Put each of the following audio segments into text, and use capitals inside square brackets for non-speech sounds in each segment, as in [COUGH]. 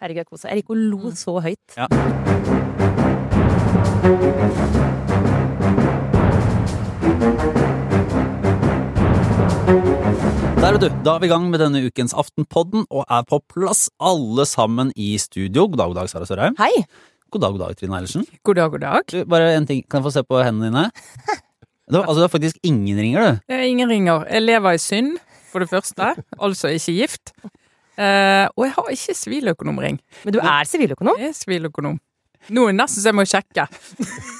Herregud, jeg koser å lo så høyt. Ja. Der, vet du. Da er vi i gang med denne ukens Aftenpodden og er på plass alle sammen i studio. God dag, god dag, Sara Sørheim. Hei! God dag, god dag, Trine Eilertsen. God dag, god dag. Du, bare en ting, kan jeg få se på hendene dine? Det var, [LAUGHS] altså, det er faktisk ingen ringer, du. Er ingen ringer. Jeg lever i synd, for det første. Altså ikke gift. Eh, og jeg har ikke siviløkonomring. Men du er siviløkonom? Jeg er siviløkonom. Nå er det nesten så jeg må sjekke.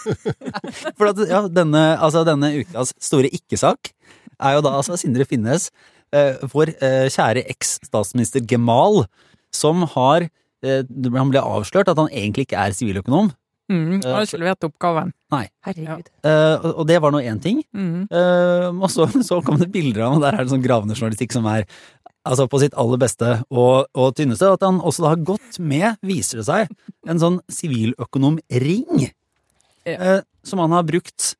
[LAUGHS] For at, ja, denne, altså, denne ukas store ikke-sak er jo da altså Sindre Finnes, uh, vår uh, kjære eks-statsminister Gemal, som har Han ble avslørt at han egentlig ikke er siviløkonom. Mm, jeg har ikke levert oppgaven. Nei. Herregud. Eh, og- og det var nå én ting. Mm. Uh, og så, [LAUGHS] så kom det bilder av ham, og der er det sånn gravende journalistikk som er altså på sitt aller beste og, og tynneste. At han også da har gått med, viser det seg, en sånn siviløkonomring. Ja. Eh, som han har brukt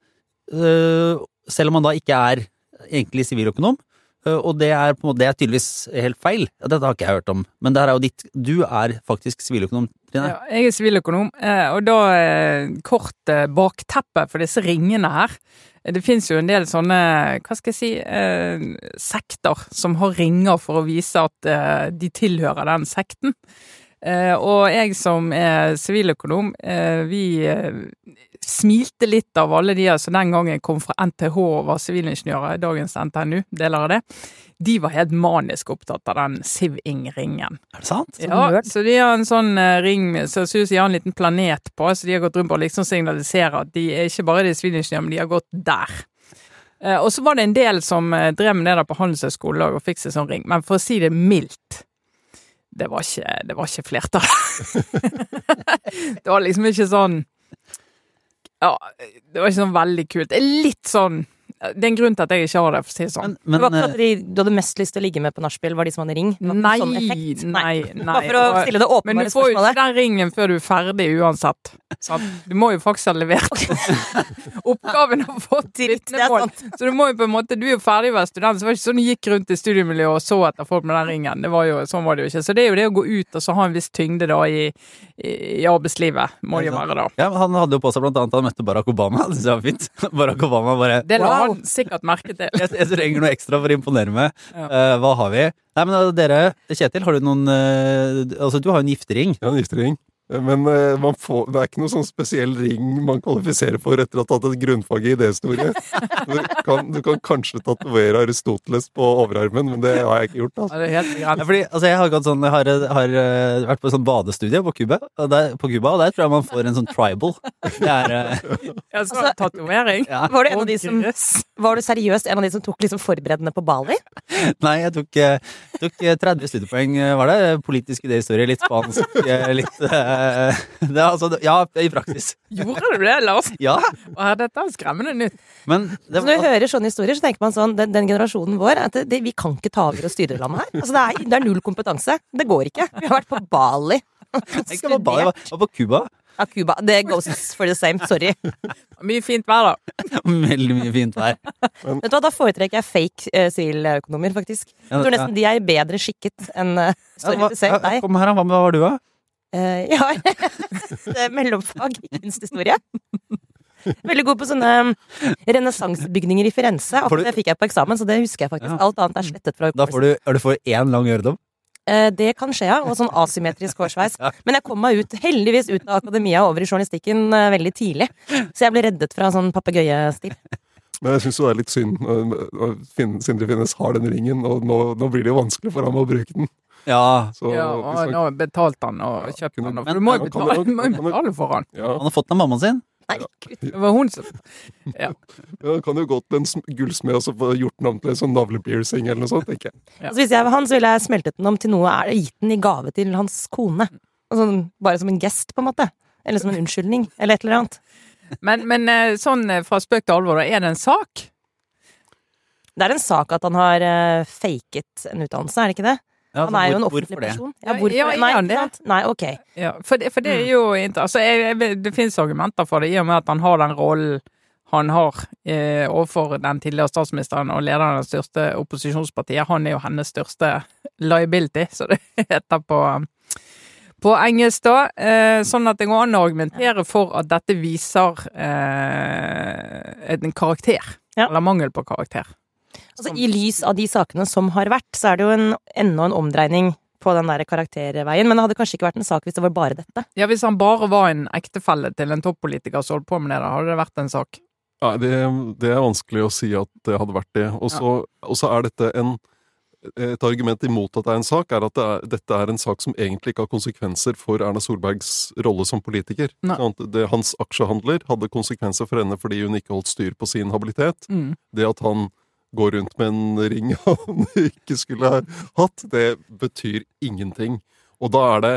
eh, selv om han da ikke er egentlig siviløkonom. Eh, og det er, på en måte, det er tydeligvis helt feil. Dette har ikke jeg hørt om. Men det her er jo ditt Du er faktisk siviløkonom, Trine. Ja, jeg er siviløkonom, eh, og da eh, kort bakteppet bakteppe for disse ringene her. Det finnes jo en del sånne, hva skal jeg si, eh, sekter som har ringer for å vise at eh, de tilhører den sekten. Eh, og jeg som er siviløkonom, eh, vi eh, smilte litt av alle de som den gangen kom fra NTH og var sivilingeniører, dagens NTNU, deler av det. De var helt manisk opptatt av den Siv-Ing-ringen. Er det sant? Ja, nerd. så de har en sånn ring som så ser ut som de har en liten planet på, så de har gått rundt å liksom signalisere at de er ikke bare de sivilingeniører, men de har gått der. Og så var det en del som drev med det der på Handelshøyskolen og fikk seg sånn ring, men for å si det mildt det var ikke, det var ikke flertall. [LAUGHS] det var liksom ikke sånn Ja, det var ikke sånn veldig kult. Litt sånn Det er en grunn til at jeg ikke har det, for å si det sånn. Men, det var ikke at de, du hadde mest lyst til å ligge med på nachspiel, var de som hadde ring? Nei, sånn nei, nei. Bare for å stille det Men du åpenbare får jo ikke den ringen før du er ferdig uansett. Sant? Du må jo faktisk ha levert [LAUGHS] oppgaven og fått [LAUGHS] vitnemål. Så du må jo på en måte, du er jo ferdig å være student, så det var ikke sånn du gikk rundt i studiemiljøet og så etter folk med den ringen. Det var jo, sånn var det jo ikke. Så det er jo det å gå ut og så ha en viss tyngde da i, i, arbeidslivet, må det jo være da. Ja, men Han hadde jo på seg blant annet han møtte Barack Obama. Det syns jeg var fint. [LAUGHS] Barack Obama bare Det la Han sikkert merke til. jeg, jeg trenger noe ekstra for å imponere meg. Ja. Uh, hva har vi? Nei, men uh, dere, Kjetil, har du noen uh, Altså, du har jo en giftering. Ja, en giftering. Men eh, man får, det er ikke noe sånn spesiell ring man kvalifiserer for etter å ha tatt et grunnfag i idéhistorie. Du kan, du kan kanskje tatovere Aristoteles på overarmen, men det har jeg ikke gjort. Altså. det er helt Ja, fordi, altså, jeg har, gått sånn, jeg har, har eh, vært på et sånt badestudie på Cuba, og der, på Cuba, og der tror jeg man får en sånn tribal. Det er eh, [LAUGHS] Ja, så tatovering. ja. Var du en av de som. Var du seriøst en av de som tok liksom forberedende på Bali? Nei, jeg tok, eh, tok eh, 30 studiepoeng, eh, var det? Politisk idéhistorie, litt spansk, eh, litt eh, [LAUGHS] det, er altså, Ja, i praksis. [LAUGHS] Gjorde du det, Lars? Ja, Å, Dette er skremmende nytt. men det når jeg hører sånne historier, så tenker man sånn, den, den generasjonen vår, at det, det, vi kan ikke ta over og styre landet her. Altså, det, er, det er null kompetanse. Det går ikke. Vi har vært på Bali. ikke bare Bali, jeg var, var på Cuba. Ja, Cuba. Det goes for the same. Sorry. Mye fint vær, da. [LAUGHS] Veldig mye fint vær. Vet du hva, Da foretrekker jeg fake eh, siviløkonomer, faktisk. Jeg tror nesten de er bedre skikket enn uh, Sorry hva, to say, deg. Kom her. Hva hva var du, da? Eh, jeg har et mellomfag i kunsthistorie. Veldig god på sånne um, renessansebygninger i Firenze. Akkurat du- det fikk jeg på eksamen, så det husker jeg faktisk. Ja. Alt annet er slettet fra Da får du, er du for én lang øredom. Eh, Det kan skje, ja. Og sånn asymmetrisk hårsveis. [LAUGHS] Men jeg kom meg ut, heldigvis ut av akademia og over i journalistikken eh, veldig tidlig. Så jeg ble reddet fra sånn papegøyestil. Men jeg syns det er litt synd Sindre Finnes har den ringen, og nå, nå blir det jo vanskelig for ham å bruke den. Ja. Så Ja, og han- nå betalte han og kjøpte han. og- Men- Du må jo kan betale, du- [LAUGHS] kan du- betale for han. ja, Han har fått den av mammaen sin. Nei. Det var hun som ja, det kan jo godt en sm- gullsmed og så få gjort den om til en sånn navlepiercing eller noe sånt, tenker jeg. Ja. Altså, hvis jeg var han, så ville jeg smeltet den om til noe er gitt den i gave til hans kone. Altså, bare som en gest, på en måte. Eller som en unnskyldning. Eller et eller annet. Men, men eh, sånn eh, fra spøk til alvor, da. Er det en sak? Det er en sak at han har eh, faket en utdannelse, er det ikke det? Ja, Han altså, er jo en offentlig person. Ja, hvorfor? ja, Nei, ikke det? sant? Nei, ok. Ja, for det, for det er jo altså, jeg, jeg, Det finnes argumenter for det, i og med at han har den rollen han har eh, overfor den tidligere statsministeren og lederen av det største opposisjonspartiet. Han er jo hennes største liability, så det [LAUGHS] heter på, på engelsk, da. Eh, sånn at det går an å argumentere for at dette viser eh, en karakter. Ja. Eller mangel på karakter. Altså, I lys av de sakene som har vært, så er det jo en, enda en omdreining på den der karakterveien. Men det hadde kanskje ikke vært en sak hvis det var bare dette. Ja, Hvis han bare var en ektefelle til en toppolitiker som holdt på med det, da hadde det vært en sak. Nei, det, det er vanskelig å si at det hadde vært det. Og så ja. er dette en et argument imot at det er en sak, er at det er, dette er en sak som egentlig ikke har konsekvenser for Erna Solbergs rolle som politiker. Det, hans aksjehandler hadde konsekvenser for henne fordi hun ikke holdt styr på sin habilitet. Mm. Det at han går rundt med en ring [LAUGHS] han ikke skulle ha hatt, det betyr ingenting. Og da er det,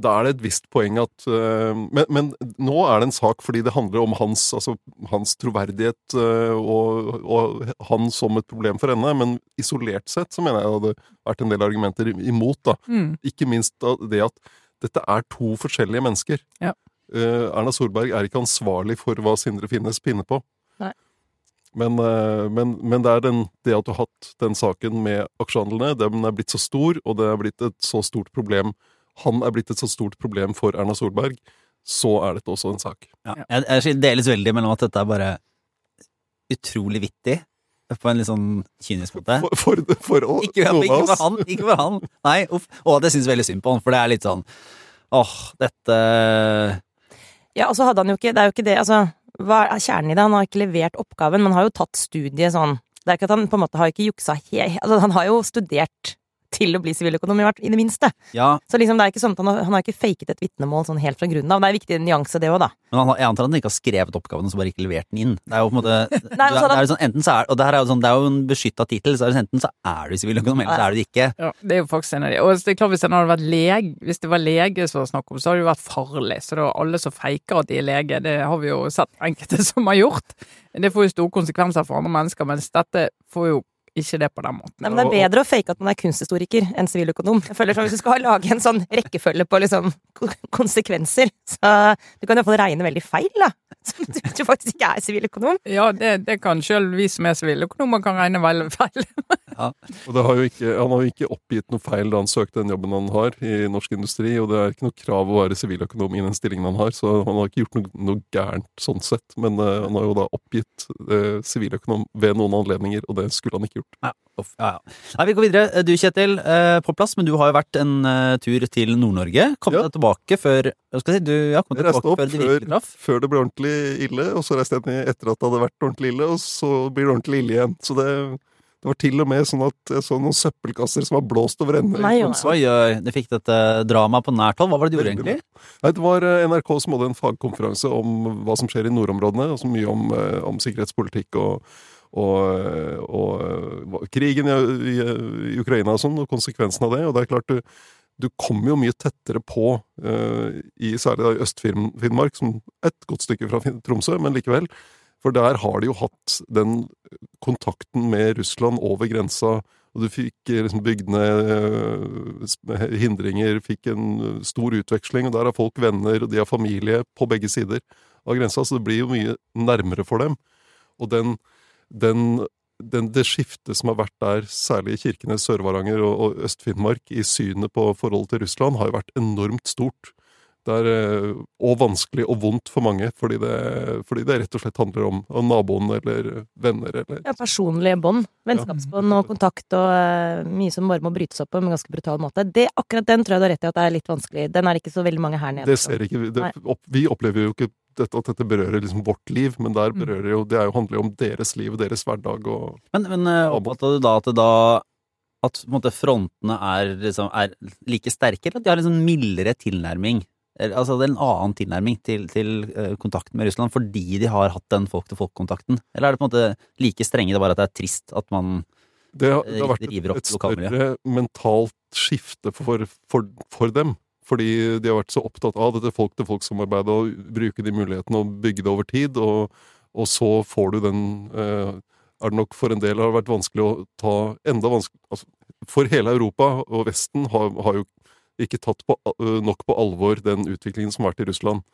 da er det et visst poeng at uh, men, men nå er det en sak fordi det handler om hans, altså, hans troverdighet uh, og, og han som et problem for henne. Men isolert sett så mener jeg det hadde vært en del argumenter imot. da. Mm. Ikke minst det at dette er to forskjellige mennesker. Ja. Uh, Erna Solberg er ikke ansvarlig for hva Sindre Finnes pinner på. Men, eh, men, men det er den, det at du har hatt den saken med aksjehandlene, den er blitt så stor, og det er blitt et så stort problem Han er blitt et så stort problem for Erna Solberg, så er dette også en sak. Ja. Jeg, jeg deles veldig mellom at dette er bare utrolig vittig, på en litt sånn kynisk måte. For, for, for å- Ikke, noen ikke for han, ikke for han. Nei, uff. Og det syns veldig synd på han, for det er litt sånn åh, dette Ja, og så hadde han jo ikke Det er jo ikke det, altså Hva er kjernen i det? Han har ikke levert oppgaven, men har jo tatt studiet sånn Det er ikke at han på en måte har ikke juksa he... Altså, han har jo studert til å bli siviløkonom, i det minste. Ja, Så liksom, det er ikke sånn at han har, han har ikke faket et vitnemål sånn helt fra grunnen av. Det er en viktig nyanse, det òg, da. men han, jeg antar at han ikke har skrevet oppgaven og så bare ikke levert den inn. Det er jo på en måte [LAUGHS] Nei, det, er, altså, det, er jo sånn, enten så er, Og det her er jo sånn, det er jo en beskytta tittel, så er det enten så er du siviløkonom, eller så er du det ikke. Ja, det er jo faktisk en av de. Og det er klart Hvis hadde vært lege, hvis det var lege som var snakk om, så hadde det jo vært farlig. Så det var alle som faker at de er lege, det har vi jo sett enkelte [LAUGHS] som har gjort. Det får jo store konsekvenser for andre mennesker, mens dette får jo ikke det på den måten. Nei, men Det er bedre å fake at man er kunsthistoriker enn siviløkonom. Jeg føler sånn, Hvis du skal lage en sånn rekkefølge på liksom konsekvenser, så du kan iallfall regne veldig feil, da. [LAUGHS] Som du, du faktisk ikke er siviløkonom. Ja, det, det kan sjøl vi som er siviløkonomer kan regne veldig feil. [LAUGHS] Og det har jo ikke, han har jo ikke oppgitt noe feil da han søkte den jobben han har i norsk industri, og det er ikke noe krav å være siviløkonom i den stillingen han har, så han har ikke gjort noe, noe gærent sånn sett. Men uh, han har jo da oppgitt siviløkonom siviløkonom ved noen anledninger, og det skulle han ikke gjort. Ja, uff, ja, ja. Nei, vi går videre. Du Kjetil, eh, på plass, men du har jo vært en eh, tur til Nord-Norge. Kom Ja. deg tilbake før skal jeg si, du, ja, kom Jeg deg tilbake opp før det før, virkelig traff. før det ble ordentlig ille, og så reiste jeg ned etter at det hadde vært ordentlig ille, og så blir det ordentlig ille igjen. Så det, det var til og med sånn at jeg så noen søppelkasser som var blåst over ende. Nei, Oi, oi, det fikk dette dramaet på nært hold. Hva var det du gjorde, egentlig? Nei, det var eh, NRK som hadde en fagkonferanse om hva som skjer i nordområdene, og så mye om, eh, om sikkerhetspolitikk og, og, og krigen i, i, i Ukraina og sånn, og konsekvensen av det. Og det er klart, du, du kommer jo mye tettere på, uh, i særlig i Øst-Finnmark, som et godt stykke fra Tromsø, men likevel. For der har de jo hatt den kontakten med Russland over grensa, og du fikk eh, liksom bygd ned eh, hindringer, fikk en stor utveksling, og der har folk venner, og de har familie på begge sider av grensa, så det blir jo mye nærmere for dem. Og den, den, den, det skiftet som har vært der, særlig i Kirkenes, Sør-Varanger og, og Øst-Finnmark, i synet på forholdet til Russland, har jo vært enormt stort. Det er, eh, og vanskelig og vondt for mange, fordi det, fordi det rett og slett handler om, om naboen eller venner eller Ja, personlige bånd. Vennskapsbånd og kontakt og eh, mye som bare må brytes opp på en ganske brutal måte. Det, akkurat den tror jeg du har rett i at det er litt vanskelig. Den er ikke så veldig mange her nede. Det ser ikke, det, opp, vi opplever jo ikke dette, at dette berører liksom vårt liv, men der Mm. berører jo, det er jo, handler jo om deres liv og deres hverdag. Og, Men, men eh, oppfatta du da at det da at måte, frontene er, liksom, er like sterke, eller at de har en sånn mildere tilnærming? Altså det er en annen tilnærming til, til eh, kontakten med Russland fordi de har hatt den folk-til-folk-kontakten? Eller er det på en måte like strenge, det bare at det er trist at man det, har- det har vært et, et større mentalt skifte for, for, for dem. Fordi de har vært så opptatt av dette folk-til-folk-samarbeidet og bruke de mulighetene og bygge det over tid. Og, og så får du den eh, Er det nok for en del har det vært vanskelig å ta enda vanskelig altså, For hele Europa og Vesten har, har jo ikke tatt på, eh, nok på alvor den utviklingen som har vært i Russland.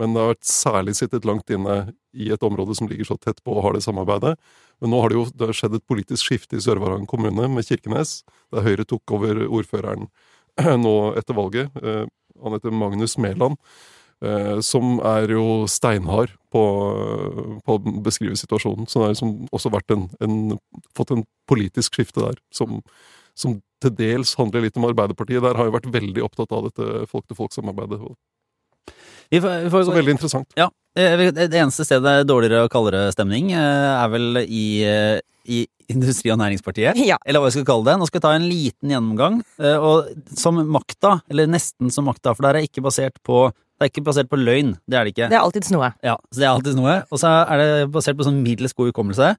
Men det har vært særlig sittet langt inne i et område som ligger så tett på og har det samarbeidet. Men nå har det jo det har skjedd et politisk skifte i Sør-Varanger kommune med Kirkenes, der Høyre tok over ordføreren [CLEARS THROAT] nå etter valget. Eh, Han heter Magnus Mæland. eh, Som er jo steinhard på, på å beskrive situasjonen. Så det har liksom også vært en, en, fått en politisk skifte der, som, som til dels handler litt om Arbeiderpartiet. Der har jo vært veldig opptatt av dette folk-til-folk-samarbeidet. Vi får, vi får Så veldig interessant. Ja, eh, Det eneste stedet det er dårligere og kaldere stemning, eh, er vel i, eh, i Industri- og Næringspartiet. Ja. Eller hva vi skal kalle det. Nå skal jeg ta en liten gjennomgang. eh, Og som makta, eller nesten som makta, for det er ikke basert på det er ikke basert på løgn, det er det ikke. Det er alltids noe. Ja, så det er alltid noe. Og så er det basert på sånn middels god hukommelse.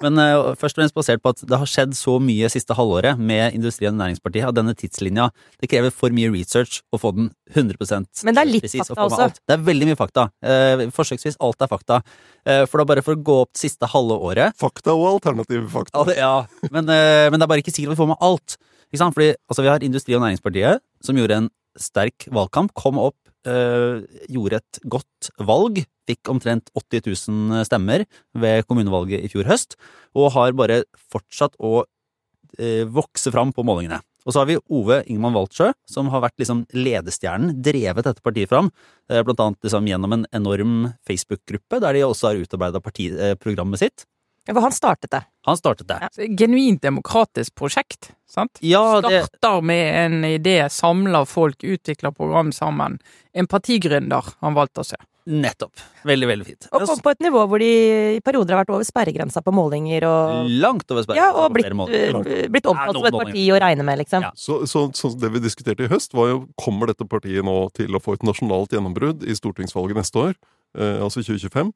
Men uh, først og fremst basert på at det har skjedd så mye siste halvåret med Industri- og Næringspartiet at denne tidslinja Det krever for mye research å få den 100% Men det er litt precis, fakta også. alt. Det er veldig mye fakta. Uh, forsøksvis alt er fakta. Uh, for da bare for å gå opp det siste halve året Fakta og alternative fakta. ja, det, ja. Men, men det er bare ikke sikkert vi får med alt. Ikke sant? Fordi altså, vi har Industri- og Næringspartiet, som gjorde en sterk valgkamp, kom opp, eh, gjorde et godt valg, fikk omtrent 80 000 stemmer ved kommunevalget i fjor høst, og har bare fortsatt å øh, vokse fram på målingene. Og så har vi Ove Ingman Waltsjø, som har vært liksom ledestjernen, drevet dette partiet fram, eh, blant annet liksom gjennom en enorm Facebook-gruppe, der de også har utarbeida partiprogrammet sitt. For han startet det. Han startet det. Ja. Genuint demokratisk prosjekt, sant? Ja, det, Starter med en idé, samler folk, utvikler program sammen. En partigründer han valgte å se. Nettopp. Veldig, veldig fint. Og kom på et nivå hvor de i perioder har vært over sperregrensa på målinger og Langt over sperregrensa Ja, og på blitt, flere måter. eh, blitt omtalt som et parti å regne med, liksom. Ja. Så, så, så det vi diskuterte i høst, var jo kommer dette partiet nå til å få et nasjonalt gjennombrudd i stortingsvalget neste år, eh, altså 2025,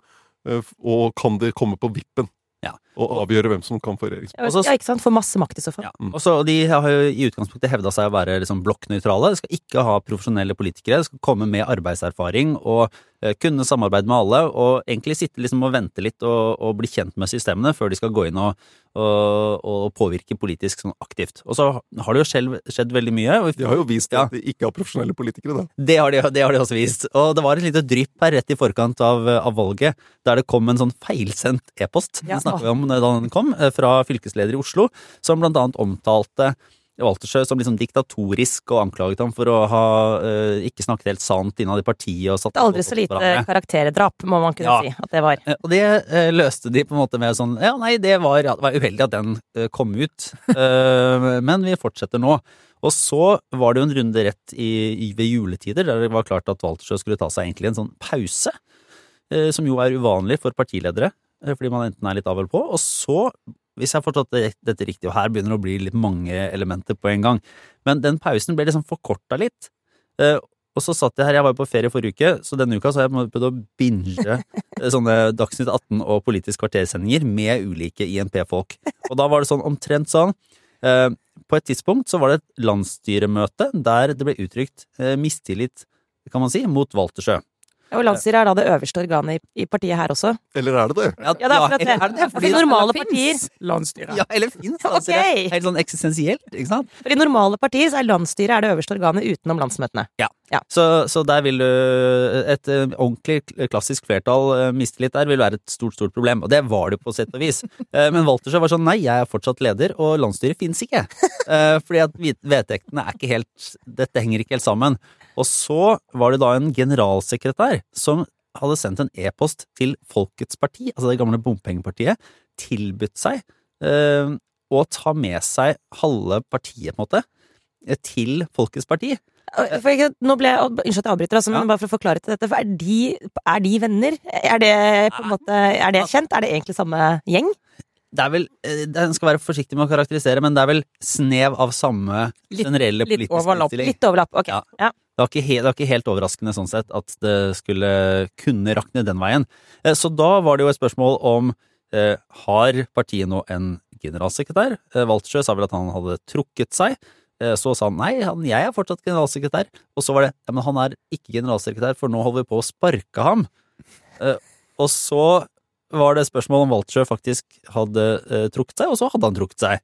eh, og kan det komme på vippen Ja. og avgjøre hvem som kan få regjeringsmakt? Ja, Og så- ja, ikke sant? Får masse makt i så fall. Ja. Og så- de har jo i utgangspunktet hevda seg å være liksom blokknøytrale. De skal ikke ha profesjonelle politikere. De skal komme med arbeidserfaring og kunne samarbeide med alle. Og egentlig sitte liksom og vente litt og, og bli kjent med systemene før de skal gå inn og, og, og påvirke politisk sånn aktivt. Og så har det jo selv skjedd veldig mye. Og De har jo vist Ja. at de ikke har profesjonelle politikere, da. Det har, de, det har de også vist. Og det var et lite drypp her rett i forkant av, av valget, der det kom en sånn feilsendt e-post, Ja. den snakket vi om da den kom, eh, fra fylkesleder i Oslo, som blant annet omtalte Waltersjø som liksom diktatorisk og anklaget ham for å ha uh, ikke snakket helt sant innad i partiet og satt Det er aldri så lite hverandre. karakterdrap, må man kunne Ja. si at det var. Eh, Og det uh, løste de på en måte med sånn Ja, nei, det var, det var uheldig at den uh, kom ut, [LAUGHS] men vi fortsetter nå. Og så var det jo en runde rett i, i, ved juletider, der det var klart at Waltersjø skulle ta seg egentlig en sånn pause, som jo er uvanlig for partiledere, fordi man enten er litt av eller på. Og så, hvis jeg har forstått dette riktig, og her begynner det å bli litt mange elementer på en gang, men den pausen ble liksom forkorta litt. Eh, og så satt jeg her, jeg var jo på ferie forrige uke, så denne uka så har jeg prøvd å binge eh, sånne Dagsnytt 18 og Politisk kvartersendinger med ulike INP-folk. Og da var det sånn omtrent sånn eh, På et tidspunkt så var det et landsstyremøte der det ble uttrykt mistillit, kan man si, mot Waltersjø. Ja, og Landsstyret er da det øverste organet i, i partiet her også. Eller er det det? Ja, det er akkurat det. er det det? Fordi normale partier Landsstyret. Ja, eller fins landsstyret. Okay. Helt sånn eksistensielt, ikke sant? For i normale partier så er landsstyret er det øverste organet utenom landsmøtene. Så, så der vil du Et eh, ordentlig klassisk flertall eh, mistillit der vil være et stort, stort problem. Og det var det på sett og vis. [LAUGHS] Eh, Men Waltersjø var sånn nei, jeg er fortsatt leder, og landsstyret fins ikke. Eh, Fordi at vedtektene er ikke helt Dette henger ikke helt sammen. Og så var det da en generalsekretær som hadde sendt en e-post til Folkets Parti, altså det gamle bompengepartiet, tilbudt seg eh, å ta med seg halve partiet, på en måte, eh, til Folkets Parti. Jeg, nå ble jeg, Unnskyld at jeg avbryter, altså, men Ja. bare for å forklare til dette. For er de, er de venner? Er det på en måte, er det kjent? Er det egentlig samme gjeng? Det er vel, eh, Den skal være forsiktig med å karakterisere, men det er vel snev av samme Litt- generelle litt politiske overlapp. innstilling. Litt overlapp. Ok. Ja. Ja. Det var, ikke helt, det var ikke helt overraskende sånn sett at det skulle kunne rakne den veien. Eh, Så da var det jo et spørsmål om eh, har partiet nå en generalsekretær? Eh, sa vel at han hadde trukket seg. Eh, Så sa han nei, han, jeg er fortsatt generalsekretær. Og så var det ja, men han er ikke generalsekretær, for nå holder vi på å sparke ham. Eh, Og så var det spørsmål om Waltersjø faktisk hadde uh, trukket seg, og så hadde han trukket seg.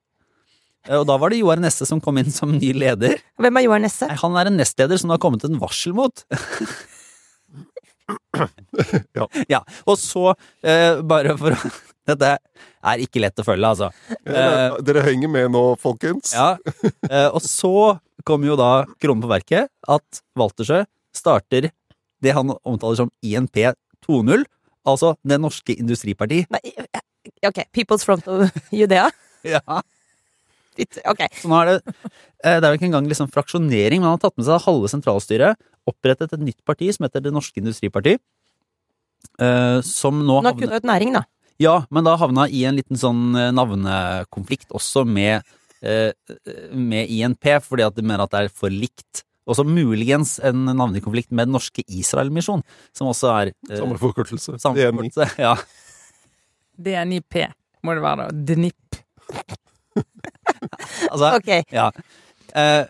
Uh, Og da var det Joar Nesse som kom inn som ny leder. Hvem er Joar Nesse? Nei, han er en nestleder som det har kommet en varsel mot. [LAUGHS] Ja. [CLEARS THROAT] ja. Og så, eh, bare for å [LAUGHS] Dette er ikke lett å følge, altså. Eh, Dere henger med nå, folkens. Ja. Eh, og så kommer jo da kronen på verket at Waltersø starter det han omtaler som INP 2.0, altså Det norske industriparti. Nei, ok, People's Front of Judea? [LAUGHS] Ja. Ok. Så nå er det eh, Det er jo ikke engang liksom fraksjonering, men han har tatt med seg halve sentralstyret, opprettet et nytt parti som heter Det norske industriparti, eh, som nå Nå har kutta ut næring, da. Ja, men da havna i en liten sånn eh, navnekonflikt også med, eh, med INP, fordi at de mener at det er for likt. Også muligens en navnekonflikt med Den norske Israel-misjon, som også er eh, Samme forkortelse. forkortelse, Ja. DNIP må det være, da. DNIP. [LAUGHS] [LAUGHS] Altså, okay. ja. Eh,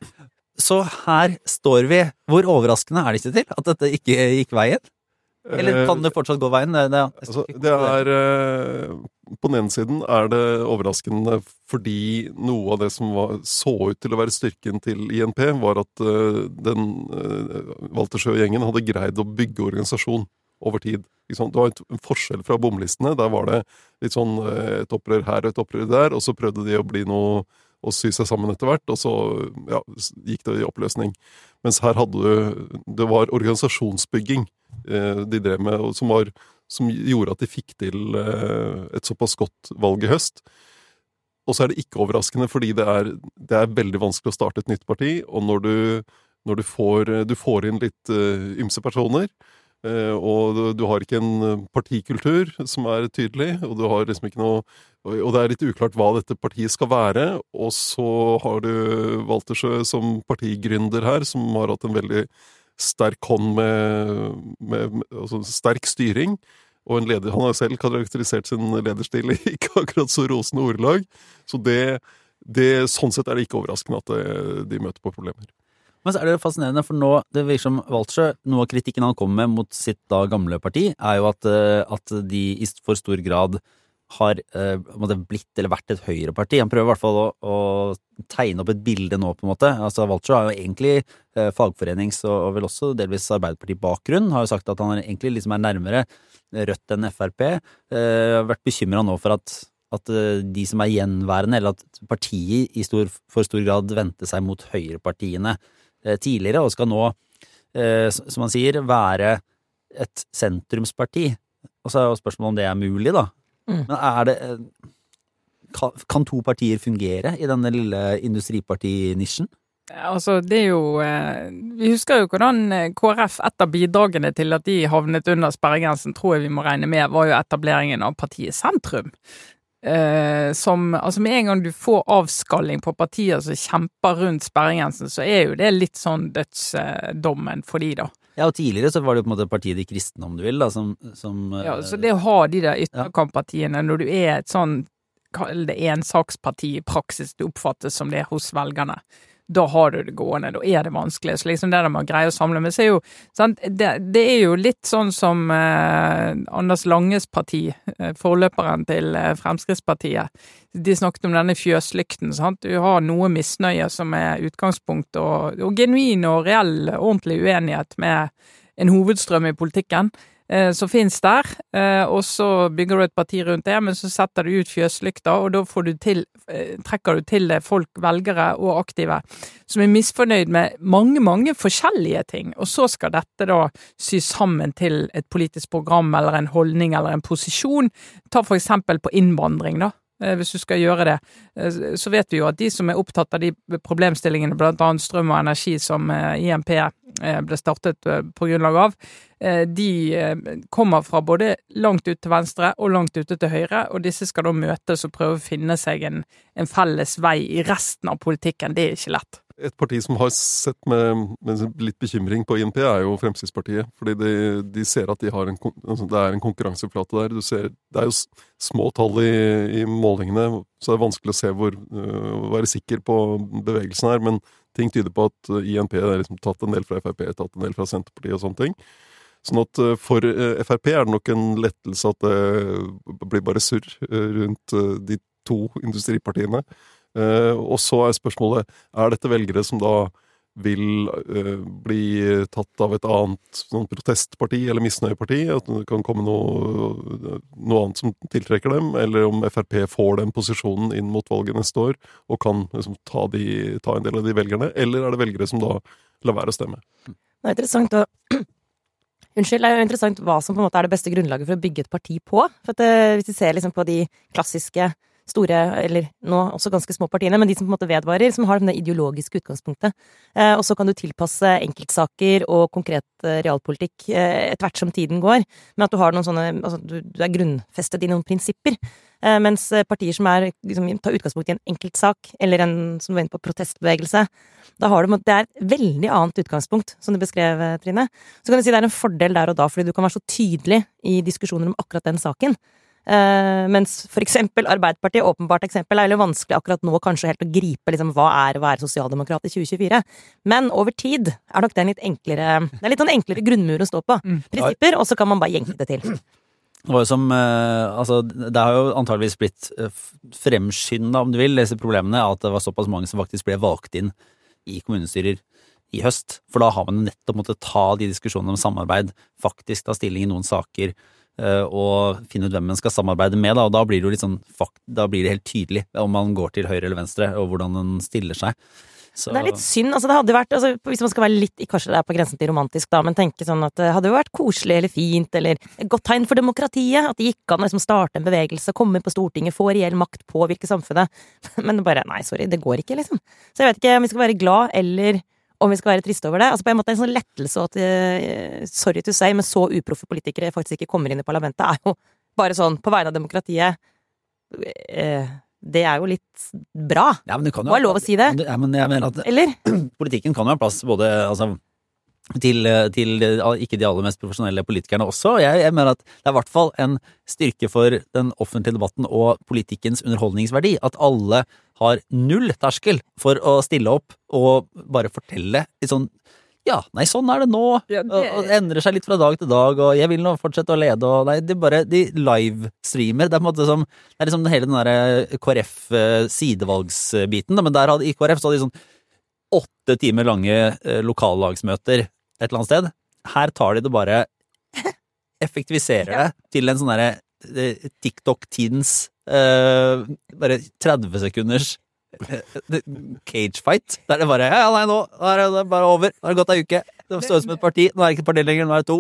så her står vi. Hvor overraskende er det ikke til at dette ikke gikk veien? Eller kan det fortsatt gå veien? Det, det, Altså, det er eh, På den ene siden er det overraskende fordi noe av det som var, så ut til å være styrken til INP, var at eh, den Walter Sjø-gjengen hadde greid å bygge organisasjon over tid. Det var en, forskjell fra bomlistene. Der var det litt sånn eh, et opprør her og et opprør der, og så prøvde de å bli noe å sy seg sammen etter hvert, og så ja, gikk det i oppløsning. Mens her hadde du Det var organisasjonsbygging eh, de drev med, som, var, som gjorde at de fikk til eh, et såpass godt valg i høst. Og så er det ikke overraskende, fordi det er, det er veldig vanskelig å starte et nytt parti, og når du, når du, får, du får inn litt eh, ymse personer, og du, har ikke en eh, partikultur som er tydelig, og du har liksom ikke noe og det er litt uklart hva dette partiet skal være. Og så har du Waltersjø som partigründer her, som har hatt en veldig sterk hånd med, med, altså sterk styring. Og leder, han har selv karakterisert sin lederstil i [LAUGHS] ikke akkurat så rosende ordelag. Så det, det, sånn sett er det ikke overraskende at de møter på problemer. Men så er det fascinerende, for nå, det virker som Waltersjø, noe av kritikken han kommer med mot sitt da gamle parti, er jo at, eh, at de i for stor grad har eh, blitt eller vært et høyreparti. Han prøver i hvert fall å, å tegne opp et bilde nå, på en måte. Altså, Waltersjø har jo egentlig eh, fagforenings- og, og vel også delvis Arbeiderparti-bakgrunn. Har jo sagt at han egentlig liksom er nærmere Rødt enn Frp. Eh, har vært bekymra nå for at, at eh, de som er gjenværende, eller at partiet i stor, for stor grad vendte seg mot høyrepartiene tidligere, og skal nå, eh, som han sier, være et sentrumsparti. Og så er jo spørsmålet om det er mulig, da. Mm. Men er det eh, kan, to partier fungere i denne lille industripartinisjen? Altså, det er jo eh, Vi husker jo hvordan eh, KrF, et av bidragene til at de havnet under sperregrensen, tror jeg vi må regne med, var jo etableringen av partiet Sentrum. Eh, som Altså, med en gang du får avskalling på partier som kjemper rundt sperregrensen, så er jo det litt sånn dødsdommen for de, da. Ja, og tidligere så var det jo på en måte partiet De kristne, om du vil, da, som, som eh, Ja, så det å ha de der ytterkamppartiene når du er et sånn Kall det ensaksparti i praksis det oppfattes som det hos velgerne. Da har du det gående, da er det vanskelig. Så liksom det der med å greie å samle Men så er jo sant, det, det er jo litt sånn som eh, Anders Langes parti, eh, forløperen til eh, Fremskrittspartiet. De snakket om denne fjøslykten. sant? Du har noe misnøye som er utgangspunkt, og, og genuin og reell, ordentlig uenighet med en hovedstrøm i politikken som finnes der, eh, og så bygger du et parti rundt det, men så setter du ut fjøslykter, og da får du til, eh, trekker du til deg folk, velgere og aktive, som er misfornøyd med mange, mange forskjellige ting, og så skal dette da sy sammen til et politisk program eller en holdning eller en posisjon. Ta for eksempel på innvandring, da. Eh, Hvis du skal gjøre det, eh, så vet vi jo at de som er opptatt av de problemstillingene, blant annet strøm og energi, som eh, IMP eh, ble startet eh, på grunnlag av, eh, de eh, kommer fra både langt ut til venstre og langt ute til høyre, og disse skal da møtes og prøve å finne seg en, en felles vei i resten av politikken. Det er ikke lett. Et parti som har sett med, med litt bekymring på INP, er jo Fremskrittspartiet. Fordi de, de ser at de en, altså det er en konkurranseflate der. Ser, det er jo små tall i, i målingene, så det er vanskelig å se hvor, øh, å være sikker på bevegelsen her. Men ting tyder på at øh, INP har liksom tatt en del fra Frp, tatt en del fra Senterpartiet og sånne ting. Sånn at øh, for øh, Frp er det nok en lettelse at det blir bare surr rundt de to industripartiene. Eh, og så er spørsmålet er dette velgere som da vil uh, bli tatt av et annet sånn protestparti eller misnøyeparti. At det kan komme noe, noe annet som tiltrekker dem. Eller om Frp får den posisjonen inn mot valget neste år og kan liksom, ta, de, ta en del av de velgerne. Eller er det velgere som da lar være å stemme? Det er interessant å [CLEARS THROAT] Unnskyld, det er jo interessant hva som på en måte er det beste grunnlaget for å bygge et parti på. For at, eh, Hvis vi ser liksom på de klassiske store, eller nå også ganske små partiene, men de som på en måte vedvarer, som har det ideologiske utgangspunktet. Eh, og så kan du tilpasse enkeltsaker og konkret eh, realpolitikk eh, etter hvert som tiden går, men at du har noen sånne Altså du, du er grunnfestet i noen prinsipper. Mens partier som er, liksom, tar utgangspunkt i en enkeltsak, eller en som var inne på, protestbevegelse, da har du Det er et veldig annet utgangspunkt, som du beskrev, Trine. Så kan du si det er en fordel der og da, fordi du kan være så tydelig i diskusjoner om akkurat den saken. Uh, mens for eksempel Arbeiderpartiet, åpenbart eksempel, er veldig vanskelig akkurat nå kanskje helt å gripe liksom, hva er å være sosialdemokrat i 2024. Men over tid er nok det en litt enklere Det er litt sånn enklere grunnmur å stå på. Mm. Prinsipper, og så kan man bare jenke det til. Det var jo som eh, Altså, det har jo antageligvis blitt eh, fremskynda, om du vil, disse problemene, at det var såpass mange som faktisk ble valgt inn i kommunestyrer i høst. For da har man nettopp måttet ta de diskusjonene om samarbeid, faktisk ta stilling i noen saker og finne ut hvem man skal samarbeide med. Da, og da blir, det jo litt sånn, da blir det helt tydelig om man går til høyre eller venstre, og hvordan en stiller seg. Så, Det er litt synd. altså det hadde vært, altså Hvis man skal være litt Kanskje det er på grensen til romantisk, da, men tenke sånn at det hadde jo vært koselig eller fint, eller et godt tegn for demokratiet. At det gikk an å liksom starte en bevegelse, komme på Stortinget, få reell makt, påvirke samfunnet. [LAUGHS] Men det bare Nei, sorry, det går ikke, liksom. Så jeg vet ikke om vi skal være glad, eller om vi skal være triste over det. Altså På en måte en sånn lettelse at eh, Sorry to say, men så uproffe politikere faktisk ikke kommer inn i parlamentet, er jo bare sånn på vegne av demokratiet eh, Det er jo litt bra. ja, men det kan jo Må ha lov å si det. Ja, men jeg mener at Eller? [CLEARS THROAT] politikken kan jo ha plass både altså, til, til ikke de aller mest profesjonelle politikerne også. Jeg, jeg mener at det er i hvert fall en styrke for den offentlige debatten og politikkens underholdningsverdi at alle har null terskel for å stille opp og bare fortelle litt sånn ja, nei, sånn er det nå. Ja, det- Og, det endrer seg litt fra dag til dag, og jeg vil nå fortsette å lede, og nei, er bare De livestreamer. Det er på en måte som Det er liksom hele den derre KrF eh, men der hadde, i KrF så hadde de sånn åtte timer lange eh, lokallagsmøter et eller annet sted. Her tar de det bare Effektiviserer det til en sånn derre eh, TikTok-tidens uh, bare 30 sekunders cage cagefight. Der det bare Ja, nei, nå er det bare over. Nå har det gått ei uke. Det står ut som et parti. Nå er det ikke et parti lenger, nå er det to.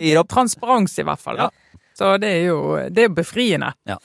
Gir opp. Transparens, i hvert fall. Da. Så det er jo det er befriende. befriende.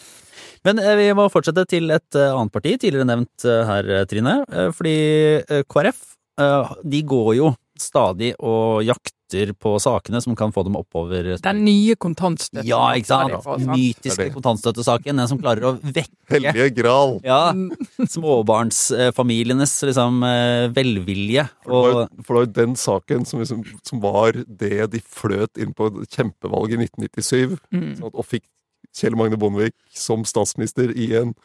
Men eh, vi må fortsette til et eh, annet parti, tidligere nevnt eh, her, eh, Trine. Eh, Fordi eh, KrF, eh, de går jo stadig og jakter på sakene som kan få dem oppover Den nye kontantstøtten. Ja, ikke sant? For, sant? Mytiske kontantstøttesaken. Den som klarer å vekke Hellige gral. ja, [LAUGHS] småbarnsfamilienes liksom eh, velvilje. Og for det var jo den saken som, liksom, som var det de fløt inn på kjempevalget i 1997, Mm. sånn at, og fikk Kjell Magne Bondevik som statsminister i en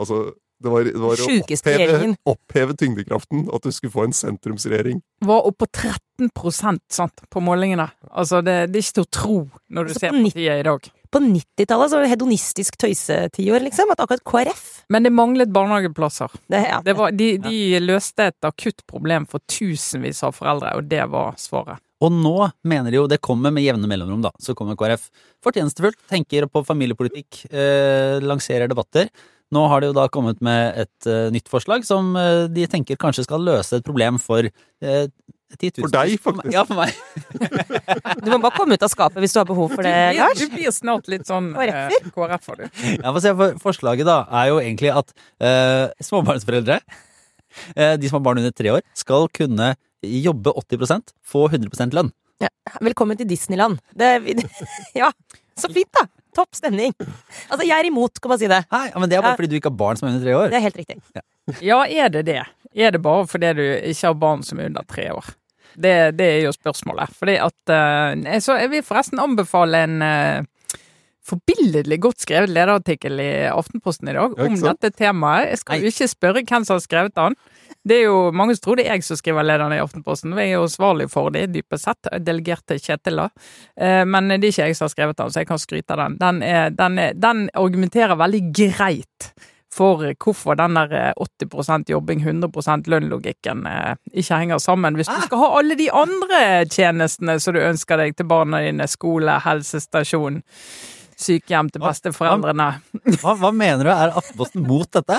Altså, det var, det var å oppheve, oppheve tyngdekraften, at du skulle få en sentrumsregjering. Var oppe på 13% sant, på målingene. Altså, det, det er ikke til å tro når du Altså, ser partiet i dag. På 90-tallet var det hedonistisk tøysetiår, liksom. At akkurat KrF Men det manglet barnehageplasser. det, ja, Det var, de, de løste et akutt problem for tusenvis av foreldre, og det var svaret. Og nå mener de jo det kommer med jevne mellomrom, da. Så kommer KrF fortjenestefullt, tenker på familiepolitikk, eh, lanserer debatter. Nå har de jo da kommet med et uh, nytt forslag som uh, de tenker kanskje skal løse et problem for uh, 10 000. For deg, faktisk. Ja, for meg. Du må bare komme ut av skapet hvis du har behov for det, Lars. du blir snart litt sånn KrF-er. eh, KrF-er, du. Ja, for se, for Forslaget da er jo egentlig at eh, småbarnsforeldre, eh, de som har barn under tre år, skal kunne jobbe 80% få 100% lønn. Velkommen til Disneyland. Det, [LAUGHS] ja, så fint, da! Topp stemning. Altså, jeg er imot, kan man si det. Nei, men Det er bare Ja. fordi du ikke har barn som er under tre år. Det er helt riktig. Ja, er det det? Er det bare fordi du ikke har barn som er under tre år? Det, det er jo spørsmålet. Fordi at uh, Så jeg vil forresten anbefale en uh, forbilledlig godt skrevet lederartikkel i Aftenposten i dag om dette temaet. Jeg skal jo ikke spørre hvem som har skrevet den. Det er jo Mange som tror det er jeg som skriver lederen i Aftenposten, jeg er jo ansvarlig for det, dypest sett. Delegert Delegerte Kjetil, da. Eh, Men det er ikke jeg som har skrevet den, så jeg kan skryte av den. Den, er, den, er, den argumenterer veldig greit for hvorfor den der eh, 80% jobbing, 100 lønn-logikken eh, ikke henger sammen. Hvis du skal ha alle de andre tjenestene som du ønsker deg til barna dine, skole, helsestasjon, sykehjem til besteforeldrene. Hva, hva mener du? Er Aftenposten mot dette?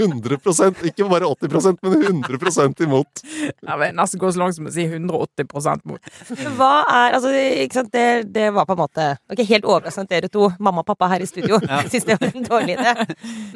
100% ikke bare 80% men 100% imot. Jeg vil nesten gå så langt som å si 180% mot. Hva er Altså, ikke sant, det, det var på en måte Ok, helt overraskende at dere to, mamma og pappa her i studio, [LAUGHS] syns det var en dårlig idé.